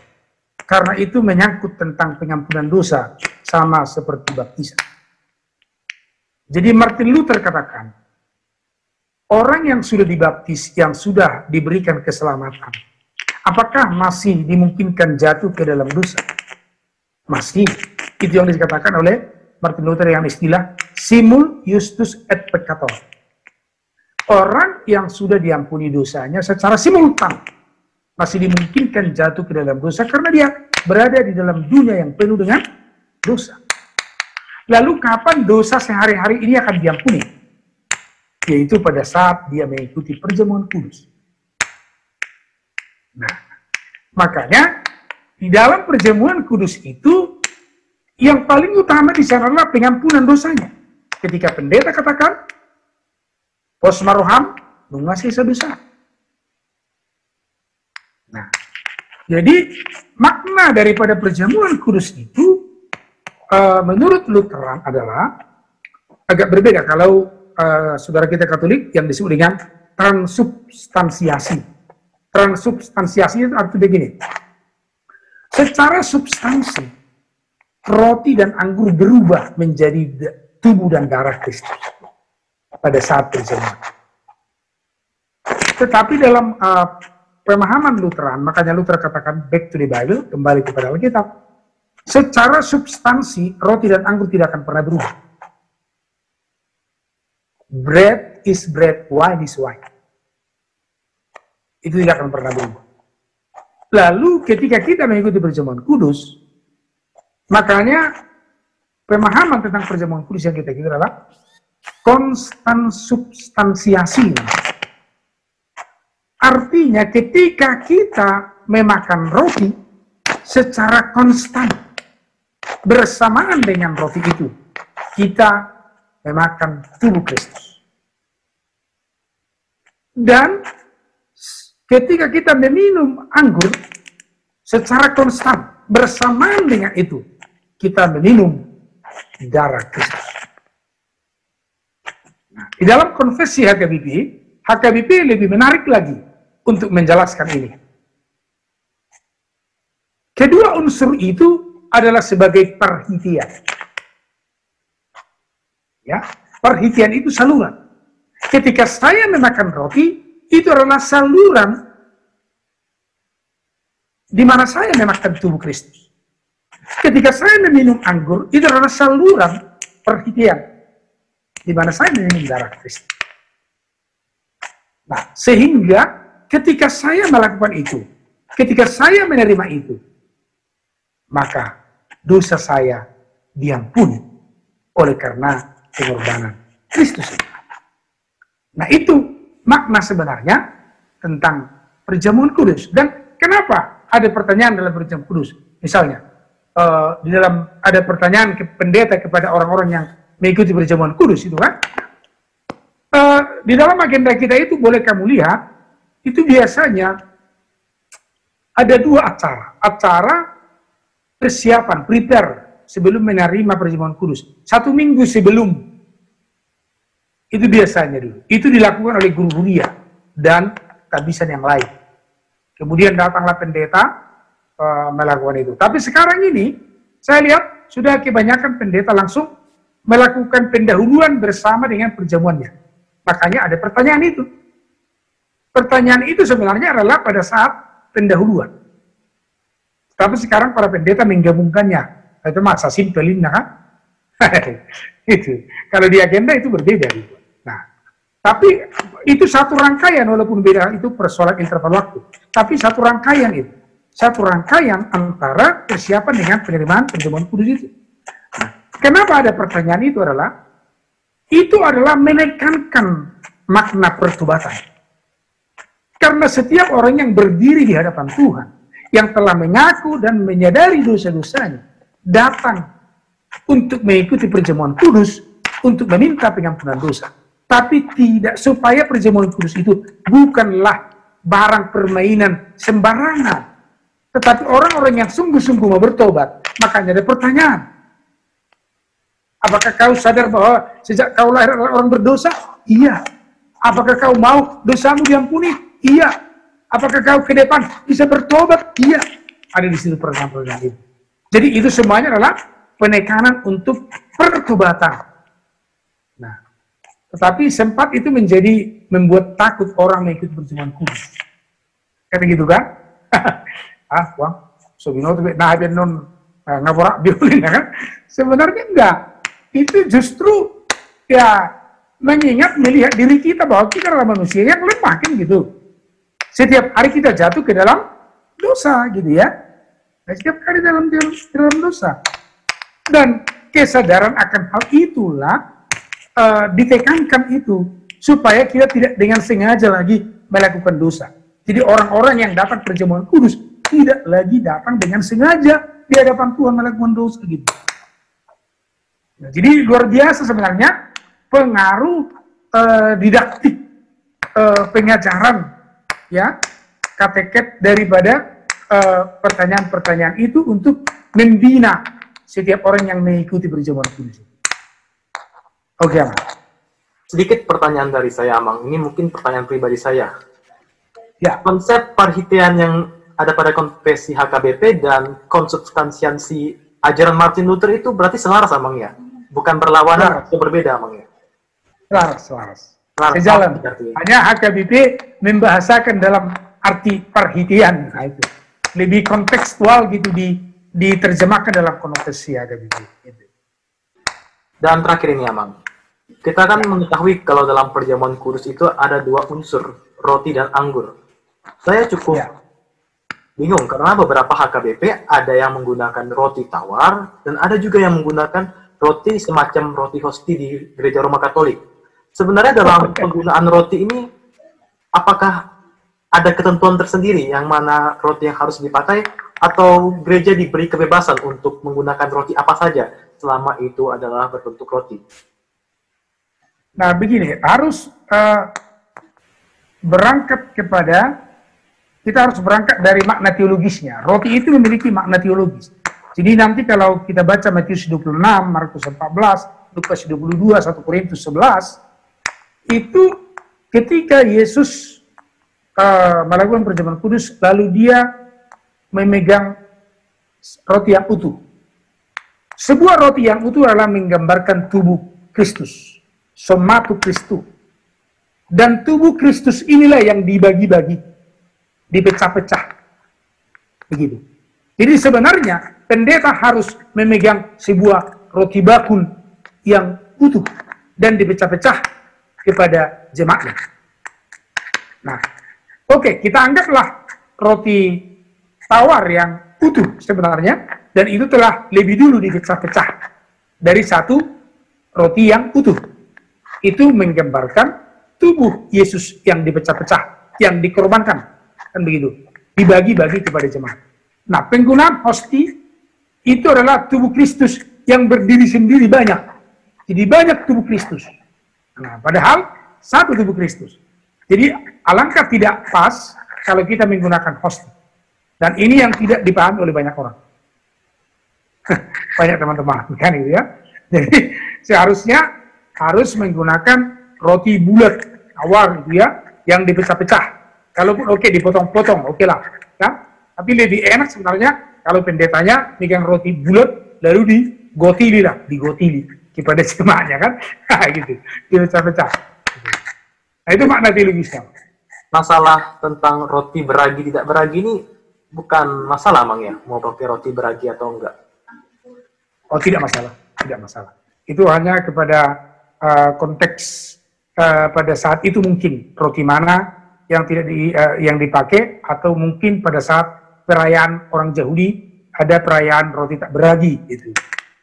Karena itu menyangkut tentang pengampunan dosa, sama seperti baptisan. Jadi Martin Luther katakan, orang yang sudah dibaptis, yang sudah diberikan keselamatan, apakah masih dimungkinkan jatuh ke dalam dosa? Masih. Itu yang dikatakan oleh Martin Luther yang istilah simul justus et peccator. Orang yang sudah diampuni dosanya secara simultan masih dimungkinkan jatuh ke dalam dosa karena dia berada di dalam dunia yang penuh dengan dosa. Lalu kapan dosa sehari-hari ini akan diampuni? Yaitu pada saat dia mengikuti perjamuan kudus. Nah, makanya di dalam perjamuan kudus itu yang paling utama di sana adalah pengampunan dosanya. Ketika pendeta katakan, pos maroham mengasihi sebesar. Nah, jadi makna daripada perjamuan kudus itu uh, menurut Lutheran adalah agak berbeda kalau uh, saudara kita Katolik yang disebut dengan transubstansiasi. Transubstansiasi itu artinya begini. Secara substansi, roti dan anggur berubah menjadi tubuh dan darah Kristus pada saat perjamuan. Tetapi dalam uh, pemahaman Lutheran, makanya Luther katakan back to the Bible, kembali kepada Alkitab, secara substansi roti dan anggur tidak akan pernah berubah. Bread is bread, wine is wine. Itu tidak akan pernah berubah. Lalu ketika kita mengikuti perjamuan kudus, Makanya pemahaman tentang perjamuan kudus yang kita kira adalah konstan substansiasi. Artinya ketika kita memakan roti secara konstan bersamaan dengan roti itu, kita memakan tubuh Kristus. Dan ketika kita meminum anggur secara konstan bersamaan dengan itu, kita meminum darah Kristus. Nah, di dalam konfesi HKBP, HKBP lebih menarik lagi untuk menjelaskan ini. Kedua unsur itu adalah sebagai perhitian. Ya, perhitian itu saluran. Ketika saya memakan roti, itu adalah saluran di mana saya memakan tubuh Kristus. Ketika saya meminum anggur, itu adalah saluran perhatian. di mana saya meminum darah Kristus. Nah, sehingga ketika saya melakukan itu, ketika saya menerima itu, maka dosa saya diampuni oleh karena pengorbanan Kristus. Nah, itu makna sebenarnya tentang perjamuan kudus. Dan kenapa ada pertanyaan dalam perjamuan kudus? Misalnya, uh, di dalam ada pertanyaan ke pendeta kepada orang-orang yang mengikuti perjamuan kudus itu kan? Uh, di dalam agenda kita itu boleh kamu lihat, itu biasanya ada dua acara. Acara persiapan, prepare sebelum menerima perjamuan kudus. Satu minggu sebelum. Itu biasanya dulu. Itu dilakukan oleh guru kuliah dan tabisan yang lain. Kemudian datanglah pendeta uh, melakukan itu. Tapi sekarang ini, saya lihat sudah kebanyakan pendeta langsung melakukan pendahuluan bersama dengan perjamuannya. Makanya ada pertanyaan itu. Pertanyaan itu sebenarnya adalah pada saat pendahuluan. Tapi sekarang para pendeta menggabungkannya. Itu masa simpel ini kan? *laughs* itu. Kalau di agenda itu berbeda. Gitu. Nah, tapi itu satu rangkaian walaupun beda itu persoalan interval waktu. Tapi satu rangkaian itu. Satu rangkaian antara persiapan dengan penerimaan perjamuan kudus itu. Nah, kenapa ada pertanyaan itu adalah itu adalah menekankan makna pertobatan. Karena setiap orang yang berdiri di hadapan Tuhan, yang telah mengaku dan menyadari dosa-dosanya, datang untuk mengikuti perjamuan kudus, untuk meminta pengampunan dosa. Tapi tidak supaya perjamuan kudus itu bukanlah barang permainan sembarangan. Tetapi orang-orang yang sungguh-sungguh mau bertobat, makanya ada pertanyaan. Apakah kau sadar bahwa sejak kau lahir orang berdosa? Iya. Apakah kau mau dosamu diampuni? Iya. Apakah kau ke depan bisa bertobat? Iya. Ada di situ pertanyaan-pertanyaan. Jadi itu semuanya adalah penekanan untuk pertobatan. Nah, tetapi sempat itu menjadi membuat takut orang mengikuti perjamuan kudus. Kan gitu kan? *laughs* ah, wang, sobino tuh nah non eh, ngaporak *laughs* biolin kan? Sebenarnya enggak itu justru ya mengingat melihat diri kita bahwa kita adalah manusia yang lemah kan gitu. Setiap hari kita jatuh ke dalam dosa gitu ya. Nah, setiap hari dalam dalam dosa. Dan kesadaran akan hal itulah uh, ditekankan itu supaya kita tidak dengan sengaja lagi melakukan dosa. Jadi orang-orang yang datang perjamuan kudus tidak lagi datang dengan sengaja di hadapan Tuhan melakukan dosa gitu. Nah, jadi luar biasa sebenarnya pengaruh uh, didaktik uh, pengajaran ya kateket daripada pertanyaan-pertanyaan uh, itu untuk membina setiap orang yang mengikuti perjamuan kudus. Oke, Amang. Sedikit pertanyaan dari saya, Amang. Ini mungkin pertanyaan pribadi saya. Ya. Konsep parhitian yang ada pada konfesi HKBP dan konsubstansiasi ajaran Martin Luther itu berarti selaras, Amang ya? bukan berlawanan atau berbeda emang ya? Selaras, selaras. Sejalan. Hanya HKBP membahasakan dalam arti perhitian. Nah, itu. Lebih kontekstual gitu di diterjemahkan dalam konotasi HKBP. Gitu. Dan terakhir ini Amang. Kita kan mengetahui kalau dalam perjamuan kudus itu ada dua unsur, roti dan anggur. Saya cukup ya. bingung karena beberapa HKBP ada yang menggunakan roti tawar dan ada juga yang menggunakan roti semacam roti hosti di gereja Roma Katolik. Sebenarnya dalam *laughs* penggunaan roti ini, apakah ada ketentuan tersendiri yang mana roti yang harus dipakai atau gereja diberi kebebasan untuk menggunakan roti apa saja selama itu adalah berbentuk roti? Nah, begini, harus uh, berangkat kepada kita harus berangkat dari makna teologisnya. Roti itu memiliki makna teologis. Jadi nanti kalau kita baca Matius 26, Markus 14, Lukas 22, 1 Korintus 11, itu ketika Yesus uh, melakukan perjamuan kudus, lalu dia memegang roti yang utuh. Sebuah roti yang utuh adalah menggambarkan tubuh Kristus, somatu Kristus. Dan tubuh Kristus inilah yang dibagi-bagi, dipecah-pecah. Begitu. Jadi sebenarnya pendeta harus memegang sebuah roti bakul yang utuh. dan dipecah-pecah kepada jemaatnya. Nah, oke, kita anggaplah roti tawar yang utuh sebenarnya, dan itu telah lebih dulu dipecah-pecah dari satu roti yang utuh. Itu menggambarkan tubuh Yesus yang dipecah-pecah, yang dikorbankan, kan begitu, dibagi-bagi kepada jemaat. Nah, penggunaan hosti itu adalah tubuh Kristus yang berdiri sendiri banyak. Jadi banyak tubuh Kristus. Nah, padahal satu tubuh Kristus. Jadi alangkah tidak pas kalau kita menggunakan host. Dan ini yang tidak dipahami oleh banyak orang. *laughs* banyak teman-teman, kan itu ya. Jadi seharusnya harus menggunakan roti bulat awal itu ya, yang dipecah-pecah. Kalaupun oke okay, dipotong-potong, oke okay lah. Ya? Tapi lebih enak sebenarnya kalau pendetanya megang roti bulat lalu digotili lah, digotili kepada *laughs* jemaahnya kan, *laughs* gitu, dipecah-pecah. Nah itu makna teologisnya. Masalah tentang roti beragi tidak beragi ini bukan masalah mang ya, mau pakai roti beragi atau enggak? Oh tidak masalah, tidak masalah. Itu hanya kepada uh, konteks uh, pada saat itu mungkin roti mana yang tidak di, uh, yang dipakai atau mungkin pada saat perayaan orang Yahudi ada perayaan roti tak beragi itu.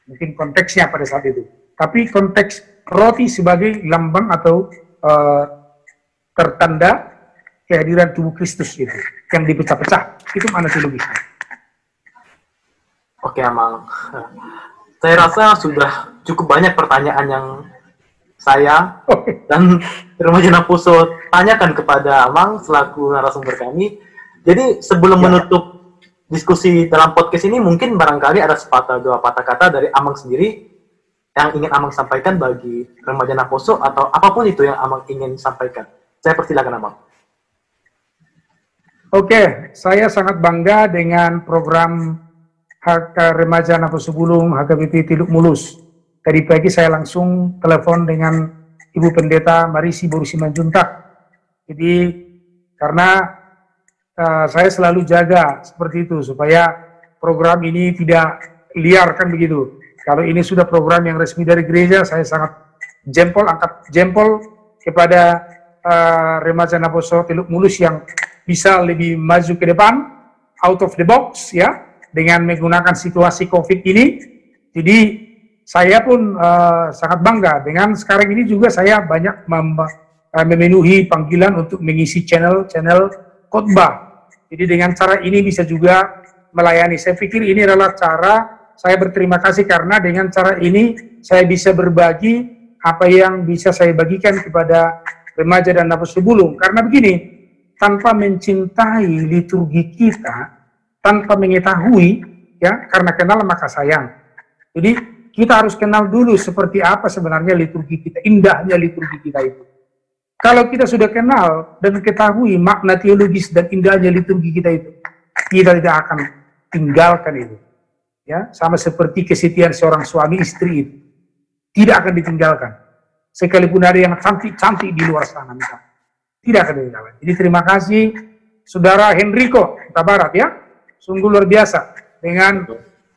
Mungkin konteksnya pada saat itu. Tapi konteks roti sebagai lambang atau uh, tertanda kehadiran tubuh Kristus itu yang dipecah-pecah itu mana teologisnya? Oke Amang, saya rasa sudah cukup banyak pertanyaan yang saya dan Remaja Napuso tanyakan kepada Amang selaku narasumber kami. Jadi sebelum ya. menutup diskusi dalam podcast ini mungkin barangkali ada sepatah dua patah kata dari Amang sendiri yang ingin Amang sampaikan bagi remaja Naposo atau apa pun itu yang Amang ingin sampaikan. Saya persilakan Abang. Oke, saya sangat bangga dengan program Hak Remaja Nafsu Bulung HKBP Tiluk Mulus. Tadi pagi saya langsung telepon dengan Ibu Pendeta Marisi Borusi Manjuntak. Jadi karena uh, saya selalu jaga seperti itu supaya program ini tidak liar kan begitu. Kalau ini sudah program yang resmi dari gereja, saya sangat jempol angkat jempol kepada uh, remaja Naposo Teluk Mulus yang bisa lebih maju ke depan, out of the box ya, dengan menggunakan situasi COVID ini. Jadi saya pun uh, sangat bangga dengan sekarang ini juga saya banyak mem uh, memenuhi panggilan untuk mengisi channel-channel khotbah. Jadi dengan cara ini bisa juga melayani. Saya pikir ini adalah cara saya berterima kasih karena dengan cara ini saya bisa berbagi apa yang bisa saya bagikan kepada remaja dan nafas sebulung. Karena begini, tanpa mencintai liturgi kita, tanpa mengetahui, ya karena kenal maka sayang. Jadi kita harus kenal dulu seperti apa sebenarnya liturgi kita, indahnya liturgi kita itu. Kalau kita sudah kenal dan ketahui makna teologis dan indahnya liturgi kita itu, kita tidak akan tinggalkan itu. Ya, sama seperti kesetiaan seorang suami istri itu. Tidak akan ditinggalkan sekalipun ada yang cantik-cantik di luar sana misalnya. Tidak akan dilawan. Jadi terima kasih Saudara Henrico Kota Barat ya. Sungguh luar biasa dengan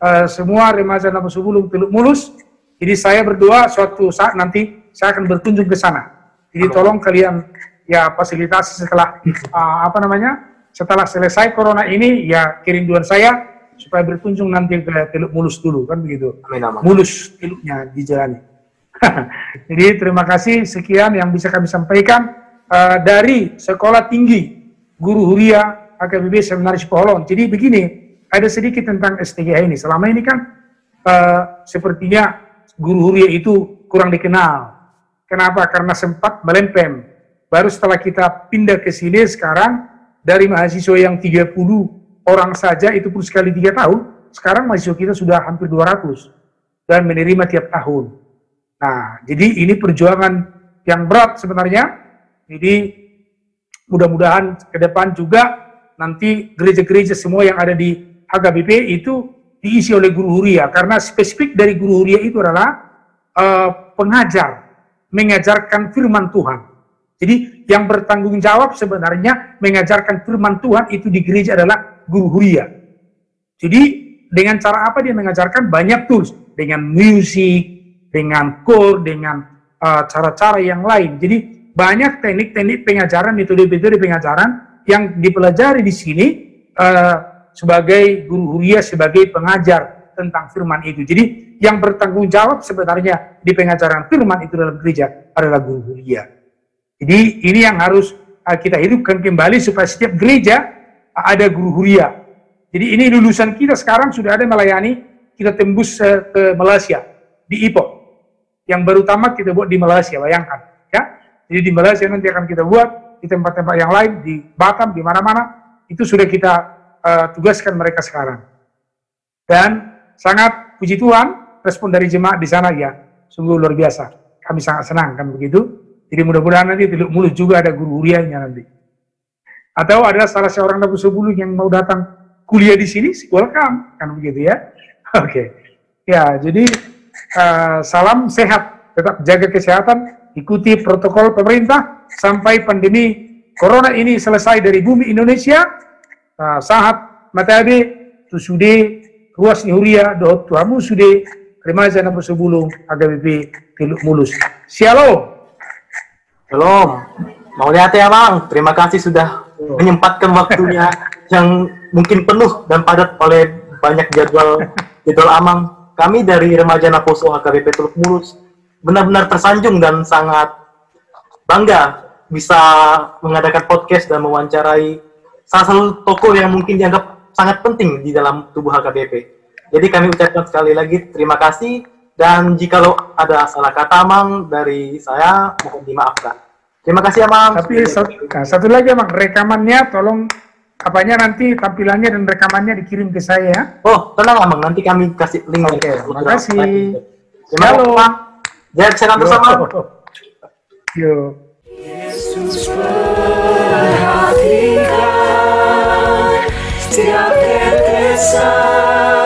uh, semua remaja Nabi Subulung Teluk Mulus. Jadi saya berdoa suatu saat nanti saya akan berkunjung ke sana. Jadi tolong kalian ya fasilitasi setelah uh, apa namanya? Setelah selesai corona ini ya kerinduan saya supaya berkunjung nanti ke Teluk Mulus dulu kan begitu. Mulus teluknya dijalani. *laughs* Jadi terima kasih sekian yang bisa kami sampaikan uh, dari Sekolah Tinggi Guru Huria AKBB Seminaris Poholon. Jadi begini, ada sedikit tentang STGH ini. Selama ini kan uh, sepertinya Guru Huria itu kurang dikenal. Kenapa? Karena sempat melempem. Baru setelah kita pindah ke sini sekarang dari mahasiswa yang 30 orang saja itu pun sekali tiga tahun, sekarang mahasiswa kita sudah hampir 200 dan menerima tiap tahun. Nah, jadi ini perjuangan yang berat sebenarnya. Jadi mudah-mudahan ke depan juga nanti gereja-gereja semua yang ada di HKBP itu diisi oleh guru huria karena spesifik dari guru huria itu adalah uh, pengajar mengajarkan firman Tuhan. Jadi yang bertanggung jawab sebenarnya mengajarkan firman Tuhan itu di gereja adalah guru huria. Jadi dengan cara apa dia mengajarkan banyak tools dengan musik, dengan core, dengan uh, cara-cara yang lain. Jadi banyak teknik-teknik pengajaran, metode-metode pengajaran yang dipelajari di sini uh, sebagai guru huria, sebagai pengajar tentang firman itu. Jadi yang bertanggung jawab sebenarnya di pengajaran firman itu dalam gereja adalah guru huria. Jadi ini yang harus uh, kita hidupkan kembali supaya setiap gereja uh, ada guru huria. Jadi ini lulusan kita sekarang sudah ada melayani, kita tembus uh, ke Malaysia, di Ipoh. Yang baru tamat kita buat di Malaysia, bayangkan. ya. Jadi di Malaysia nanti akan kita buat, di tempat-tempat yang lain, di Batam, di mana-mana, itu sudah kita uh, tugaskan mereka sekarang. Dan sangat puji Tuhan, respon dari jemaat di sana ya, sungguh luar biasa. Kami sangat senang kan begitu. Jadi mudah-mudahan nanti Teluk Mulus juga ada guru hurianya nanti. Atau ada salah seorang Nabi Sebulu yang mau datang kuliah di sini, welcome, kan begitu ya. *laughs* Oke, okay. ya jadi uh, salam sehat, tetap jaga kesehatan, ikuti protokol pemerintah sampai pandemi corona ini selesai dari bumi Indonesia. Uh, sahat matade tu sude ruas huria doh tuamu sude remaja na sebulung AGBP Tiluk Mulus. Shalom. Shalom. Mau lihat ya Bang, terima kasih sudah menyempatkan waktunya *laughs* yang mungkin penuh dan padat oleh banyak jadwal jadwal amang. Kami dari remaja Naposo HKBP Teluk Mulus benar-benar tersanjung dan sangat bangga bisa mengadakan podcast dan mewawancarai salah satu tokoh yang mungkin dianggap sangat penting di dalam tubuh HKBP. Jadi kami ucapkan sekali lagi terima kasih dan jikalau ada salah kata Amang dari saya mohon dimaafkan. Terima kasih Amang. Tapi satu, satu lagi Amang, rekamannya tolong apanya nanti tampilannya dan rekamannya dikirim ke saya. Oh, tenang Amang, nanti kami kasih link. Oke, okay, terima kasih. Terima kasih. Jangan senang bersama. Yo. Yesus perhatikan setiap tetesan